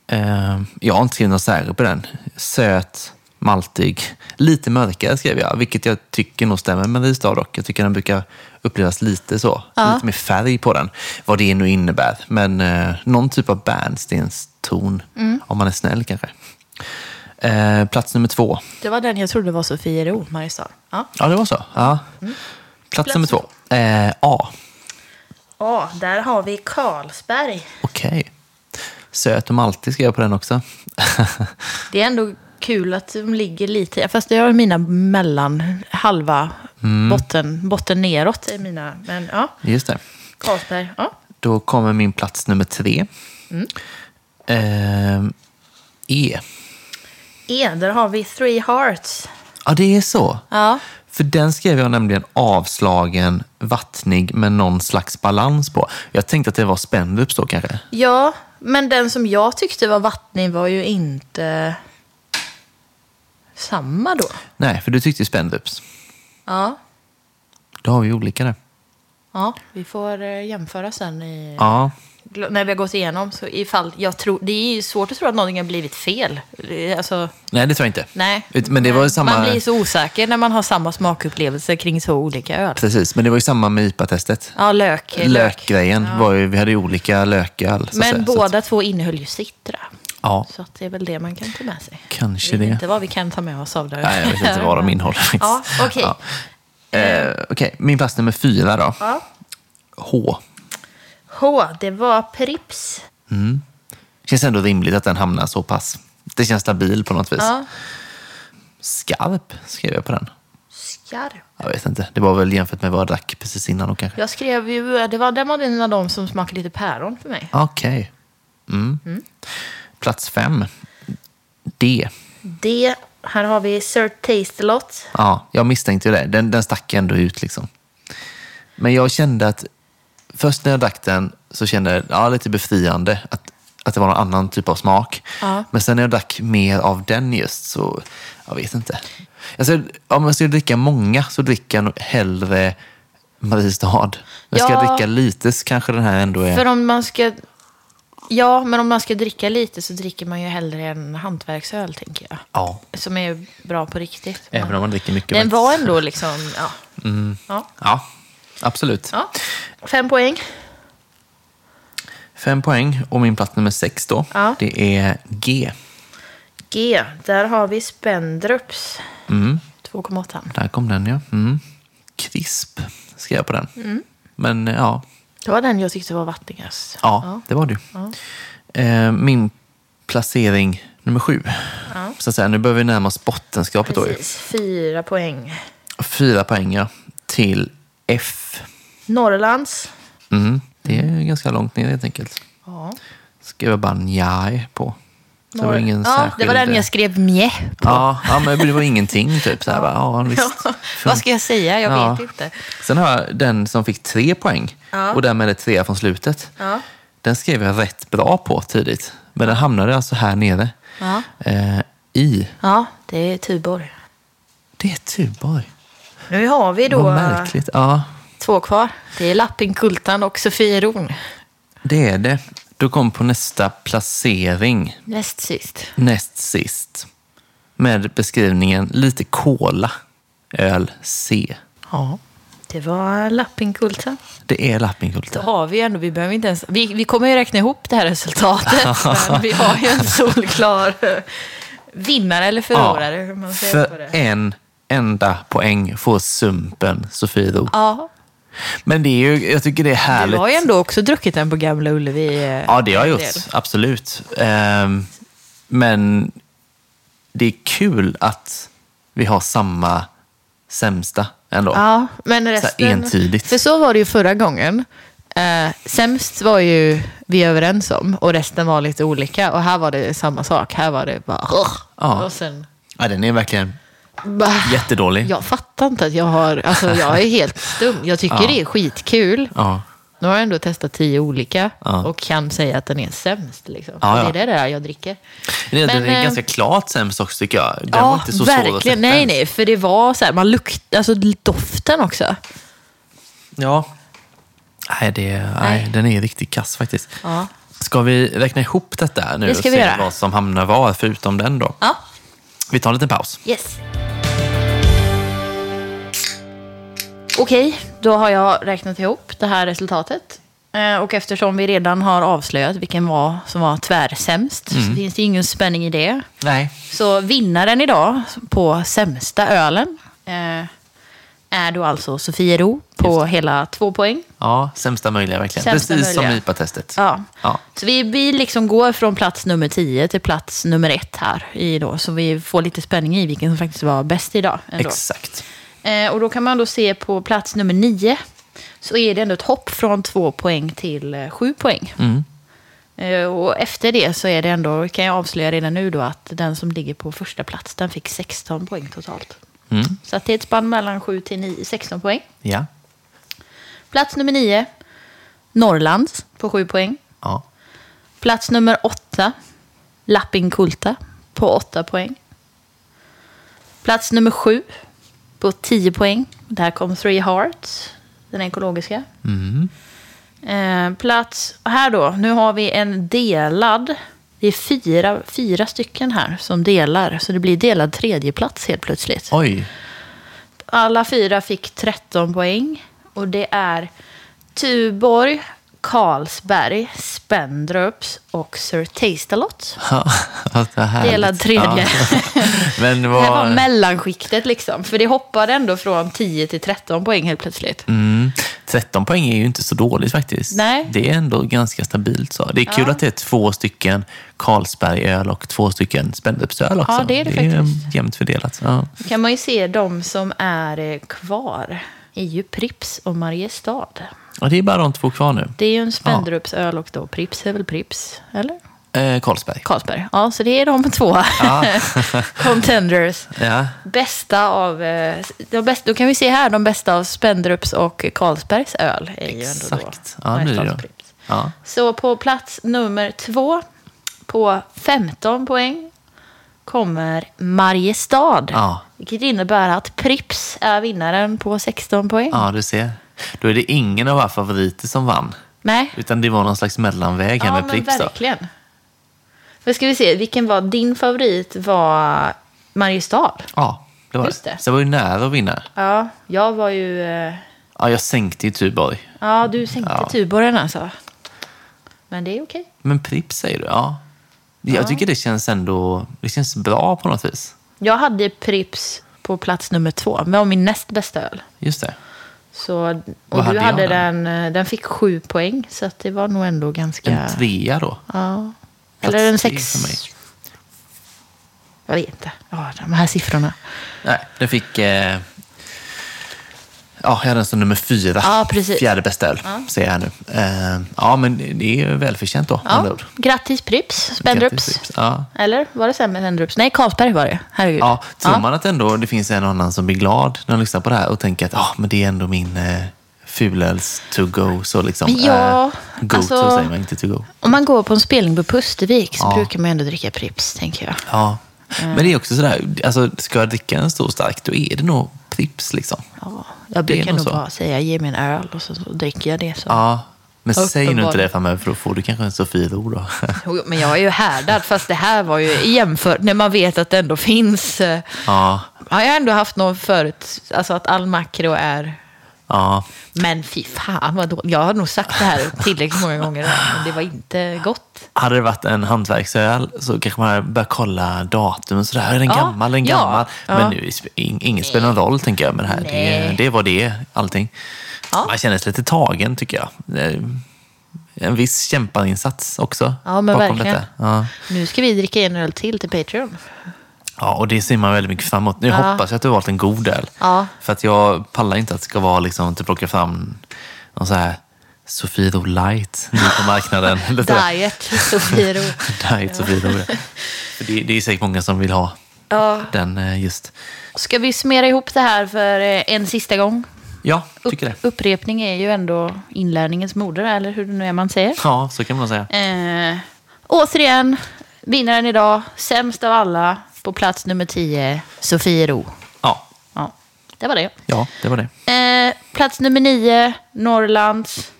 Eh, jag har inte skrivit något särskilt på den. Söt, maltig, lite mörkare skrev jag, vilket jag tycker nog stämmer med Mariestad dock. Jag tycker den brukar upplevas lite så, Ja. lite mer färg på den. Vad det nu innebär, men eh, någon typ av bärnstenston, om man är snäll kanske. Eh, plats nummer två. Det var den jag trodde var Sofiero, Mariestad. Ja. Ja, det var så. Ja. Plats, nummer två. Eh, A. Ja, där har vi Carlsberg. Okej. Söt och maltig skrev jag på den också. Det är ändå kul att de ligger lite, fast det har mina mellan, halva, botten, botten neråt är mina. Men ja, Just det. Carlsberg. Ja. Då kommer min plats nummer tre. Eh, e. E, där har vi Three Hearts. Ja, det är så. Ja. För den skrev jag nämligen avslagen, vattnig med någon slags balans på. Jag tänkte att det var Spendrups då kanske. ja, men den som jag tyckte var vattnig var ju inte samma då. Nej, för du tyckte ju Spendrups. Ja, Då har vi olika där. ja vi får eh, jämföra sen i, Ja, när vi har gått igenom. Så ifall jag tror, det är ju svårt att tro att någonting har blivit fel. Det- Alltså, nej det tror jag inte. nej. Men det var samma... Man blir så osäker när man har samma smakupplevelse kring så olika öl. Precis, men det var ju samma med IPA-testet. Ja, lök. Lökgrejen var ju, vi hade ju olika lököl. Men säga, båda att- två innehöll ju citra. Ja, Så det är väl det man kan ta med sig. kanske Jag vet det. inte vad vi kan ta med oss av det. Nej, jag vet inte vad de innehåller. Ja, okej. Eh, Okej, min plats nummer fyra då. Ja. H. H, det var Prips. Känns ändå rimligt att den hamnar så pass. Det känns stabil på något vis. Ja. Skarp skrev jag på den. Skarp. Jag vet inte. Det var väl jämfört med vad jag drack precis innan då kanske. Jag skrev ju, det var, den var en av de som smakade lite päron för mig. Okej. Mm. Plats fem. D. Det, här har vi Sir Taste-A-Lot. Ja, jag misstänkte ju det. Den, den stack ändå ut liksom. Men jag kände att först när jag drack den så kände jag ja, lite befriande att att det var någon annan typ av smak. Ja. Men sen när jag drack mer av den just så, jag vet inte. Alltså, om jag ska dricka många så dricker jag hellre Mariestad. Men ska jag Ja. dricka lite så kanske den här ändå är... För om man ska... Ja, men om man ska dricka lite så dricker man ju hellre en hantverksöl, tänker jag. Ja, Som är bra på riktigt. även om man dricker mycket. Den var ändå liksom... Ja. Ja. Ja, absolut. ja. Fem poäng. Fem poäng och min plats nummer sex då, Ja. det är G. G. Där har vi Spendrups. Mm. 2,8. Där kom den ja. Mm. Krisp skrev jag på den. Mm. Men ja, Det var den jag tyckte var vattnigast. ja, det var det ju. Eh, min placering nummer sju. Så att säga, nu börjar vi närma oss bottenskrapet då. Precis. Fyra poäng. Fyra poäng ja, till F. Norrlands. Mm. Det är ganska långt ner helt enkelt. Ja. Skrev jag bara njaj på. Så det var ingen ja, särskild... det var den jag skrev mjä på. Ja, ja, men det var ingenting typ. Så här, bara, ja, visst. Vad ska jag säga? Jag Ja. vet inte. Sen har jag den som fick tre poäng Ja. och därmed är tre från slutet. Ja. Den skrev jag rätt bra på tidigt, men den hamnade alltså här nere. Eh, I. ja, det är Tuborg. Det är Tuborg. Nu har vi då märkligt. Ja, två kvar. Det är Lappinkultan och Sofieron. det är det. Då kom på nästa placering, Näst sist. näst sist. Med beskrivningen lite cola, öl C. Ja. Det var Lappinkultan. Det är Då Lappinkulta. har vi ändå, vi behöver inte ens, vi, vi kommer ju räkna ihop det här resultatet. men vi har ju en solklar vinnare eller förlorare. hur man säger på för det. en enda poäng får Sumpen Sofiero. Ja, Men det är ju, jag tycker det är härligt. du har ju ändå också druckit den på Gamla Ullevi. eh, Ja, det har jag gjort. del. Absolut. Ehm, men det är kul att vi har samma sämsta ändå. Ja, men resten... entydigt. För så var det ju förra gången. Eh, sämst var ju vi överens om och resten var lite olika. Och här var det samma sak. Här var det bara... Ja. Och sen... Ja, den är verkligen jättedålig. jag fattar inte att jag har... Alltså jag är helt stum. Jag tycker Ja. det är skitkul. Ja. Nu har jag ändå testat tio olika Ja. och kan säga att den är sämst. Liksom. Ja, ja. Det är det där jag dricker. Den, den Men, är eh, ganska klart sämst också tycker jag. Den var inte så svår att verkligen. Nej, nej. För det var så här, man luktade, alltså doften också. Ja. Nej, det, nej. Nej. den är riktigt kass faktiskt. Ja. Ska vi räkna ihop detta nu Det och se göra. vad som hamnar var förutom den då? Ja. Vi tar en liten paus. Yes. Okej, då har jag räknat ihop det här resultatet. Eh, Och eftersom vi redan har avslöjat vilken var som var tvärsämst så finns det ingen spänning i det. Nej. Så vinnaren idag på sämsta ölen eh, är då alltså Sofiero på hela två poäng. Ja, sämsta möjliga verkligen. Sämsta Precis som möjliga. IPA-testet. Ja. Ja. Så vi, vi liksom går från plats nummer 10 till plats nummer ett här. I då, så vi får lite spänning i vilken som faktiskt var bäst idag. Ändå. Exakt. Eh, och då kan man då se på plats nummer 9 så är det ändå ett hopp från två poäng till eh, sju poäng. Mm. Eh, och efter det så är det ändå, kan jag avslöja redan nu då, att den som ligger på första plats den fick 16 poäng totalt. Mm. Så det är ett spann mellan 7 till 9, 16 poäng. Ja. Plats nummer 9, Norrlands på 7 poäng. Ja. Plats nummer 8, Lappinkulta på 8 poäng. Plats nummer 7 på 10 poäng. Där kom Three Hearts, den ekologiska. Mm. Eh, plats, här då, nu har vi en delad. Det är fyra, fyra stycken här som delar, så det blir delad tredjeplats helt plötsligt. Oj. Alla fyra fick 13 poäng. Och det är Tuborg, Carlsberg, Spendrups och Sir Taste-A-Lot. Ja. Delad tredje. Ja. Men Det här var mellanskiktet liksom. För det hoppade ändå från 10 till 13 poäng helt plötsligt. Mm. 13 poäng är ju inte så dåligt faktiskt. Nej. Det är ändå ganska stabilt. Så. Det är kul Ja. att det är två stycken Carlsbergöl och två stycken Spendrupsöl också. Ja, det är det är faktiskt. jämnt fördelat. Ja. Då kan man ju se de som är eh, kvar. är ju Prips och Mariestad. Och det är bara de två kvar nu. Det är ju en Spendrupsöl och då Prips är väl Prips, eller? Eh, Carlsberg. Carlsberg. Ja, så det är de två Ja. contenders. Ja. Bästa av, eh, de bästa, då kan vi se här, de bästa av Spendrups och Carlsbergs öl är ju ändå då Exakt. Ja, det är det. Ja. Så på plats nummer två På 15 poäng kommer Mariestad. Ja. Vilket innebär att Prips är vinnaren på 16 poäng. Ja, du ser. Då är det ingen av våra favoriter som vann. Nej. Utan det var någon slags mellanväg här Ja, med men Pripps då. Vad ska vi se, vilken var din favorit? var Mariestad. Ja, det var Just det. Så jag var ju nära att vinna. Ja, jag var ju... eh, Ja, jag sänkte ju Tuborg. Ja, du sänkte Ja. Tuborgen alltså. Men det är okej. Men Pripps säger du? Ja. Jag tycker det känns ändå det känns bra på något vis. Jag hade Prips på plats nummer två. Det var min näst bästa öl. Just det. Så, Vad och hade du jag hade där? den, eh, den fick sju poäng. Så att det var nog ändå ganska... En trea då. Ja. Eller en sex. för mig. Jag vet inte. Ja, de här siffrorna. Nej, den fick... Eh... Ja, jag hade den som nummer fyra. Ja, precis. Fjärde bästa öl, säger jag här nu. Eh, ja, men det är välförtjänt då, Ja. Grattis Grattis, Spendrups. Pripps. Ja. Eller var det sämre Spendrups? Nej, Carlsberg var det. Herregud. Ja, tror man att ändå det finns en och annan som blir glad när de lyssnar på det här och tänker att ah, men det är ändå min eh, fulöls to go. Så liksom, ja, eh, go alltså- to säger man, inte to go. Om man går på en spelning på Pustervik så Ja. brukar man ändå dricka Prips, tänker jag. Ja. Men det är också sådär, alltså, ska jag dricka en stor stark, då är det nog Pripps liksom. Ja, jag brukar nog så. bara säga ge mig en öl och så, så dricker jag det. Så. Ja, men säg nu inte det framöver för då får du kanske en Sofiero då. Jo, Men jag är ju härdad, fast det här var ju jämfört när man vet att det ändå finns. eh, ja, Har jag ändå haft något förut, alltså att all makro är... ja. Men fy fan vad dåligt. Jag har nog sagt det här tillräckligt många gånger, men det var inte gott. Hade det varit en hantverksöl så kanske man hade börjat kolla datum och sådär. Är den Ja, gammal? Är den gammal? ja. Men nu, är ing- ingen spelar någon roll tänker jag med det här. Det, Nej. det var det, allting. Ja. Man känner sig lite tagen tycker jag. En viss kämparinsats också Ja, men verkligen. Ja. Nu ska vi dricka en öl till till Patreon. Ja, och det ser man väldigt mycket fram emot. Nu Ja. hoppas jag att du har valt en god öl. Ja. För att jag pallar inte att det ska vara liksom, att du plockar fram någon så här Sofiero light nu på marknaden. Diet, Sofiero. Diet Sofiero. ja. För det, det är säkert många som vill ha Ja. den eh, just. Ska vi summera ihop det här för eh, en sista gång? Ja, tycker det. Upprepning är ju ändå inlärningens moder, eller hur det nu är man säger. Ja, så kan man säga. Eh, återigen, vinnaren idag, sämst av alla, på plats nummer 10, Sofiero. Ja, Ja, det var det. ja det var det. Eh, plats nummer 9, Norrlands.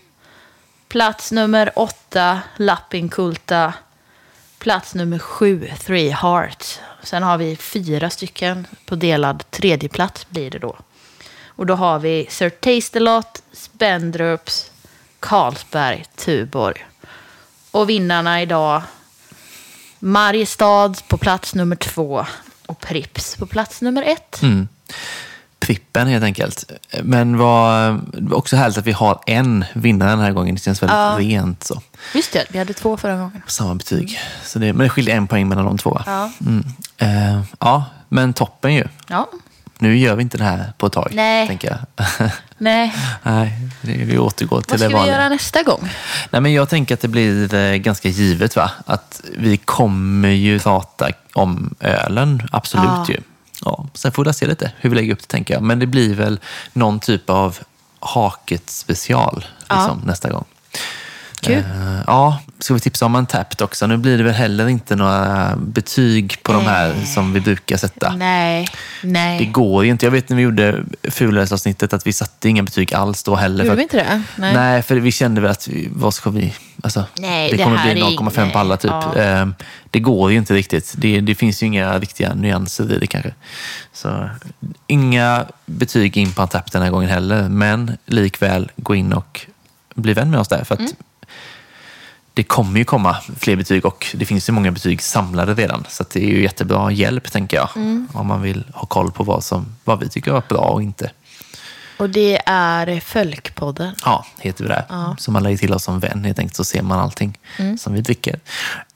Plats nummer 8, Lappinkulta. Plats nummer 7, Three Hearts. Sen har vi fyra stycken på delad tredje plats blir det då. Och då har vi Sir Taste-A-Lot, Spendrups, Carlsberg, Tuborg. Och vinnarna idag, Mariestad på plats nummer 2 och Prips på plats nummer 1. Mm. Prippen helt enkelt. Men det var också härligt att vi har en vinnare den här gången. Det känns väldigt Ja. rent så. Just det, vi hade två förra gången. Samma betyg. Så det, men det skiljer en poäng mellan de två. Ja. Mm. Eh, ja, men toppen ju. Ja, Nu gör vi inte det här på ett tag, Nej. tänker jag. nej. Nej, vi återgår till Vad det ska vi vanliga. göra nästa gång? Nej, men jag tänker att det blir eh, ganska givet va? att vi kommer ju prata om ölen, absolut Ja. ju. Ja, sen får vi se lite hur vi lägger upp det tänker jag. Men det blir väl någon typ av haket special Ja. liksom, nästa gång. Kul. Eh, ja, ska vi tipsa om Untapped också? Nu blir det väl heller inte några betyg på de här som vi brukar sätta. Nej, nej. Det går ju inte. Jag vet när vi gjorde fulölsavsnittet att vi satte inga betyg alls då heller. Gjorde vi inte det? Nej. Nej. för vi kände väl att vi, vad ska vi... Alltså, Nej, det det kommer bli är 0,5 på alla typ. ja. Ehm, Det går ju inte riktigt. Det, det finns ju inga riktiga nyanser i det kanske. Så, inga betyg in på Antapp den här gången heller. Men likväl gå in och bli vän med oss där. För att Mm. Det kommer ju komma fler betyg och det finns ju många betyg samlade redan. Så det är ju jättebra hjälp, tänker jag. Mm. Om man vill ha koll på vad, som, vad vi tycker är bra och inte. Och det är Fölkpodden. Ja, heter vi där. Så man lägger till oss som vän helt enkelt så ser man allting Mm. som vi dricker.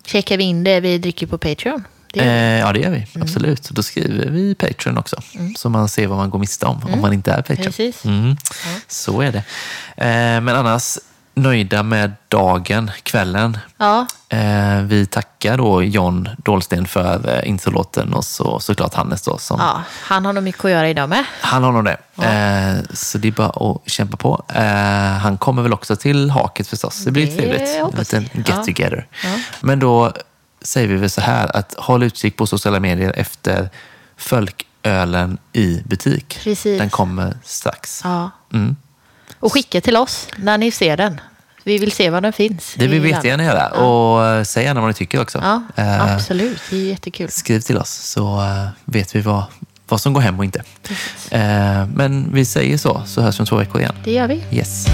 Checkar vi in det vi dricker på Patreon? Det Eh, ja, det gör vi. Mm. Absolut. Då skriver vi Patreon också. Så man ser vad man går miste om om man inte är Patreon. Mm. Precis. Mm. Så är det. Eh, men annars, nöjda med dagen, kvällen. Ja, Eh, vi tackar då John Dahlsten för eh, introlåten och så, såklart Hannes då. Som, ja, han har nog mycket att göra idag med. Han har nog det. Eh, så det är bara att kämpa på. Eh, han kommer väl också till Haket förstås. Det blir Det trevligt. En liten get Ja. together. Ja. Men då säger vi väl så här att håll utkik på sociala medier efter folkölen i butik. Precis. Den kommer strax. Ja. Mm. Och skicka till oss när ni ser den. Vi vill se var den finns. Det vill vi jättegärna göra. Ja. Och eh, säg gärna vad ni tycker också. Ja, eh, absolut. Det är jättekul. Skriv till oss så eh, vet vi vad, vad som går hem och inte. Eh, men vi säger så, så hörs vi om två veckor igen. Det gör vi. Yes.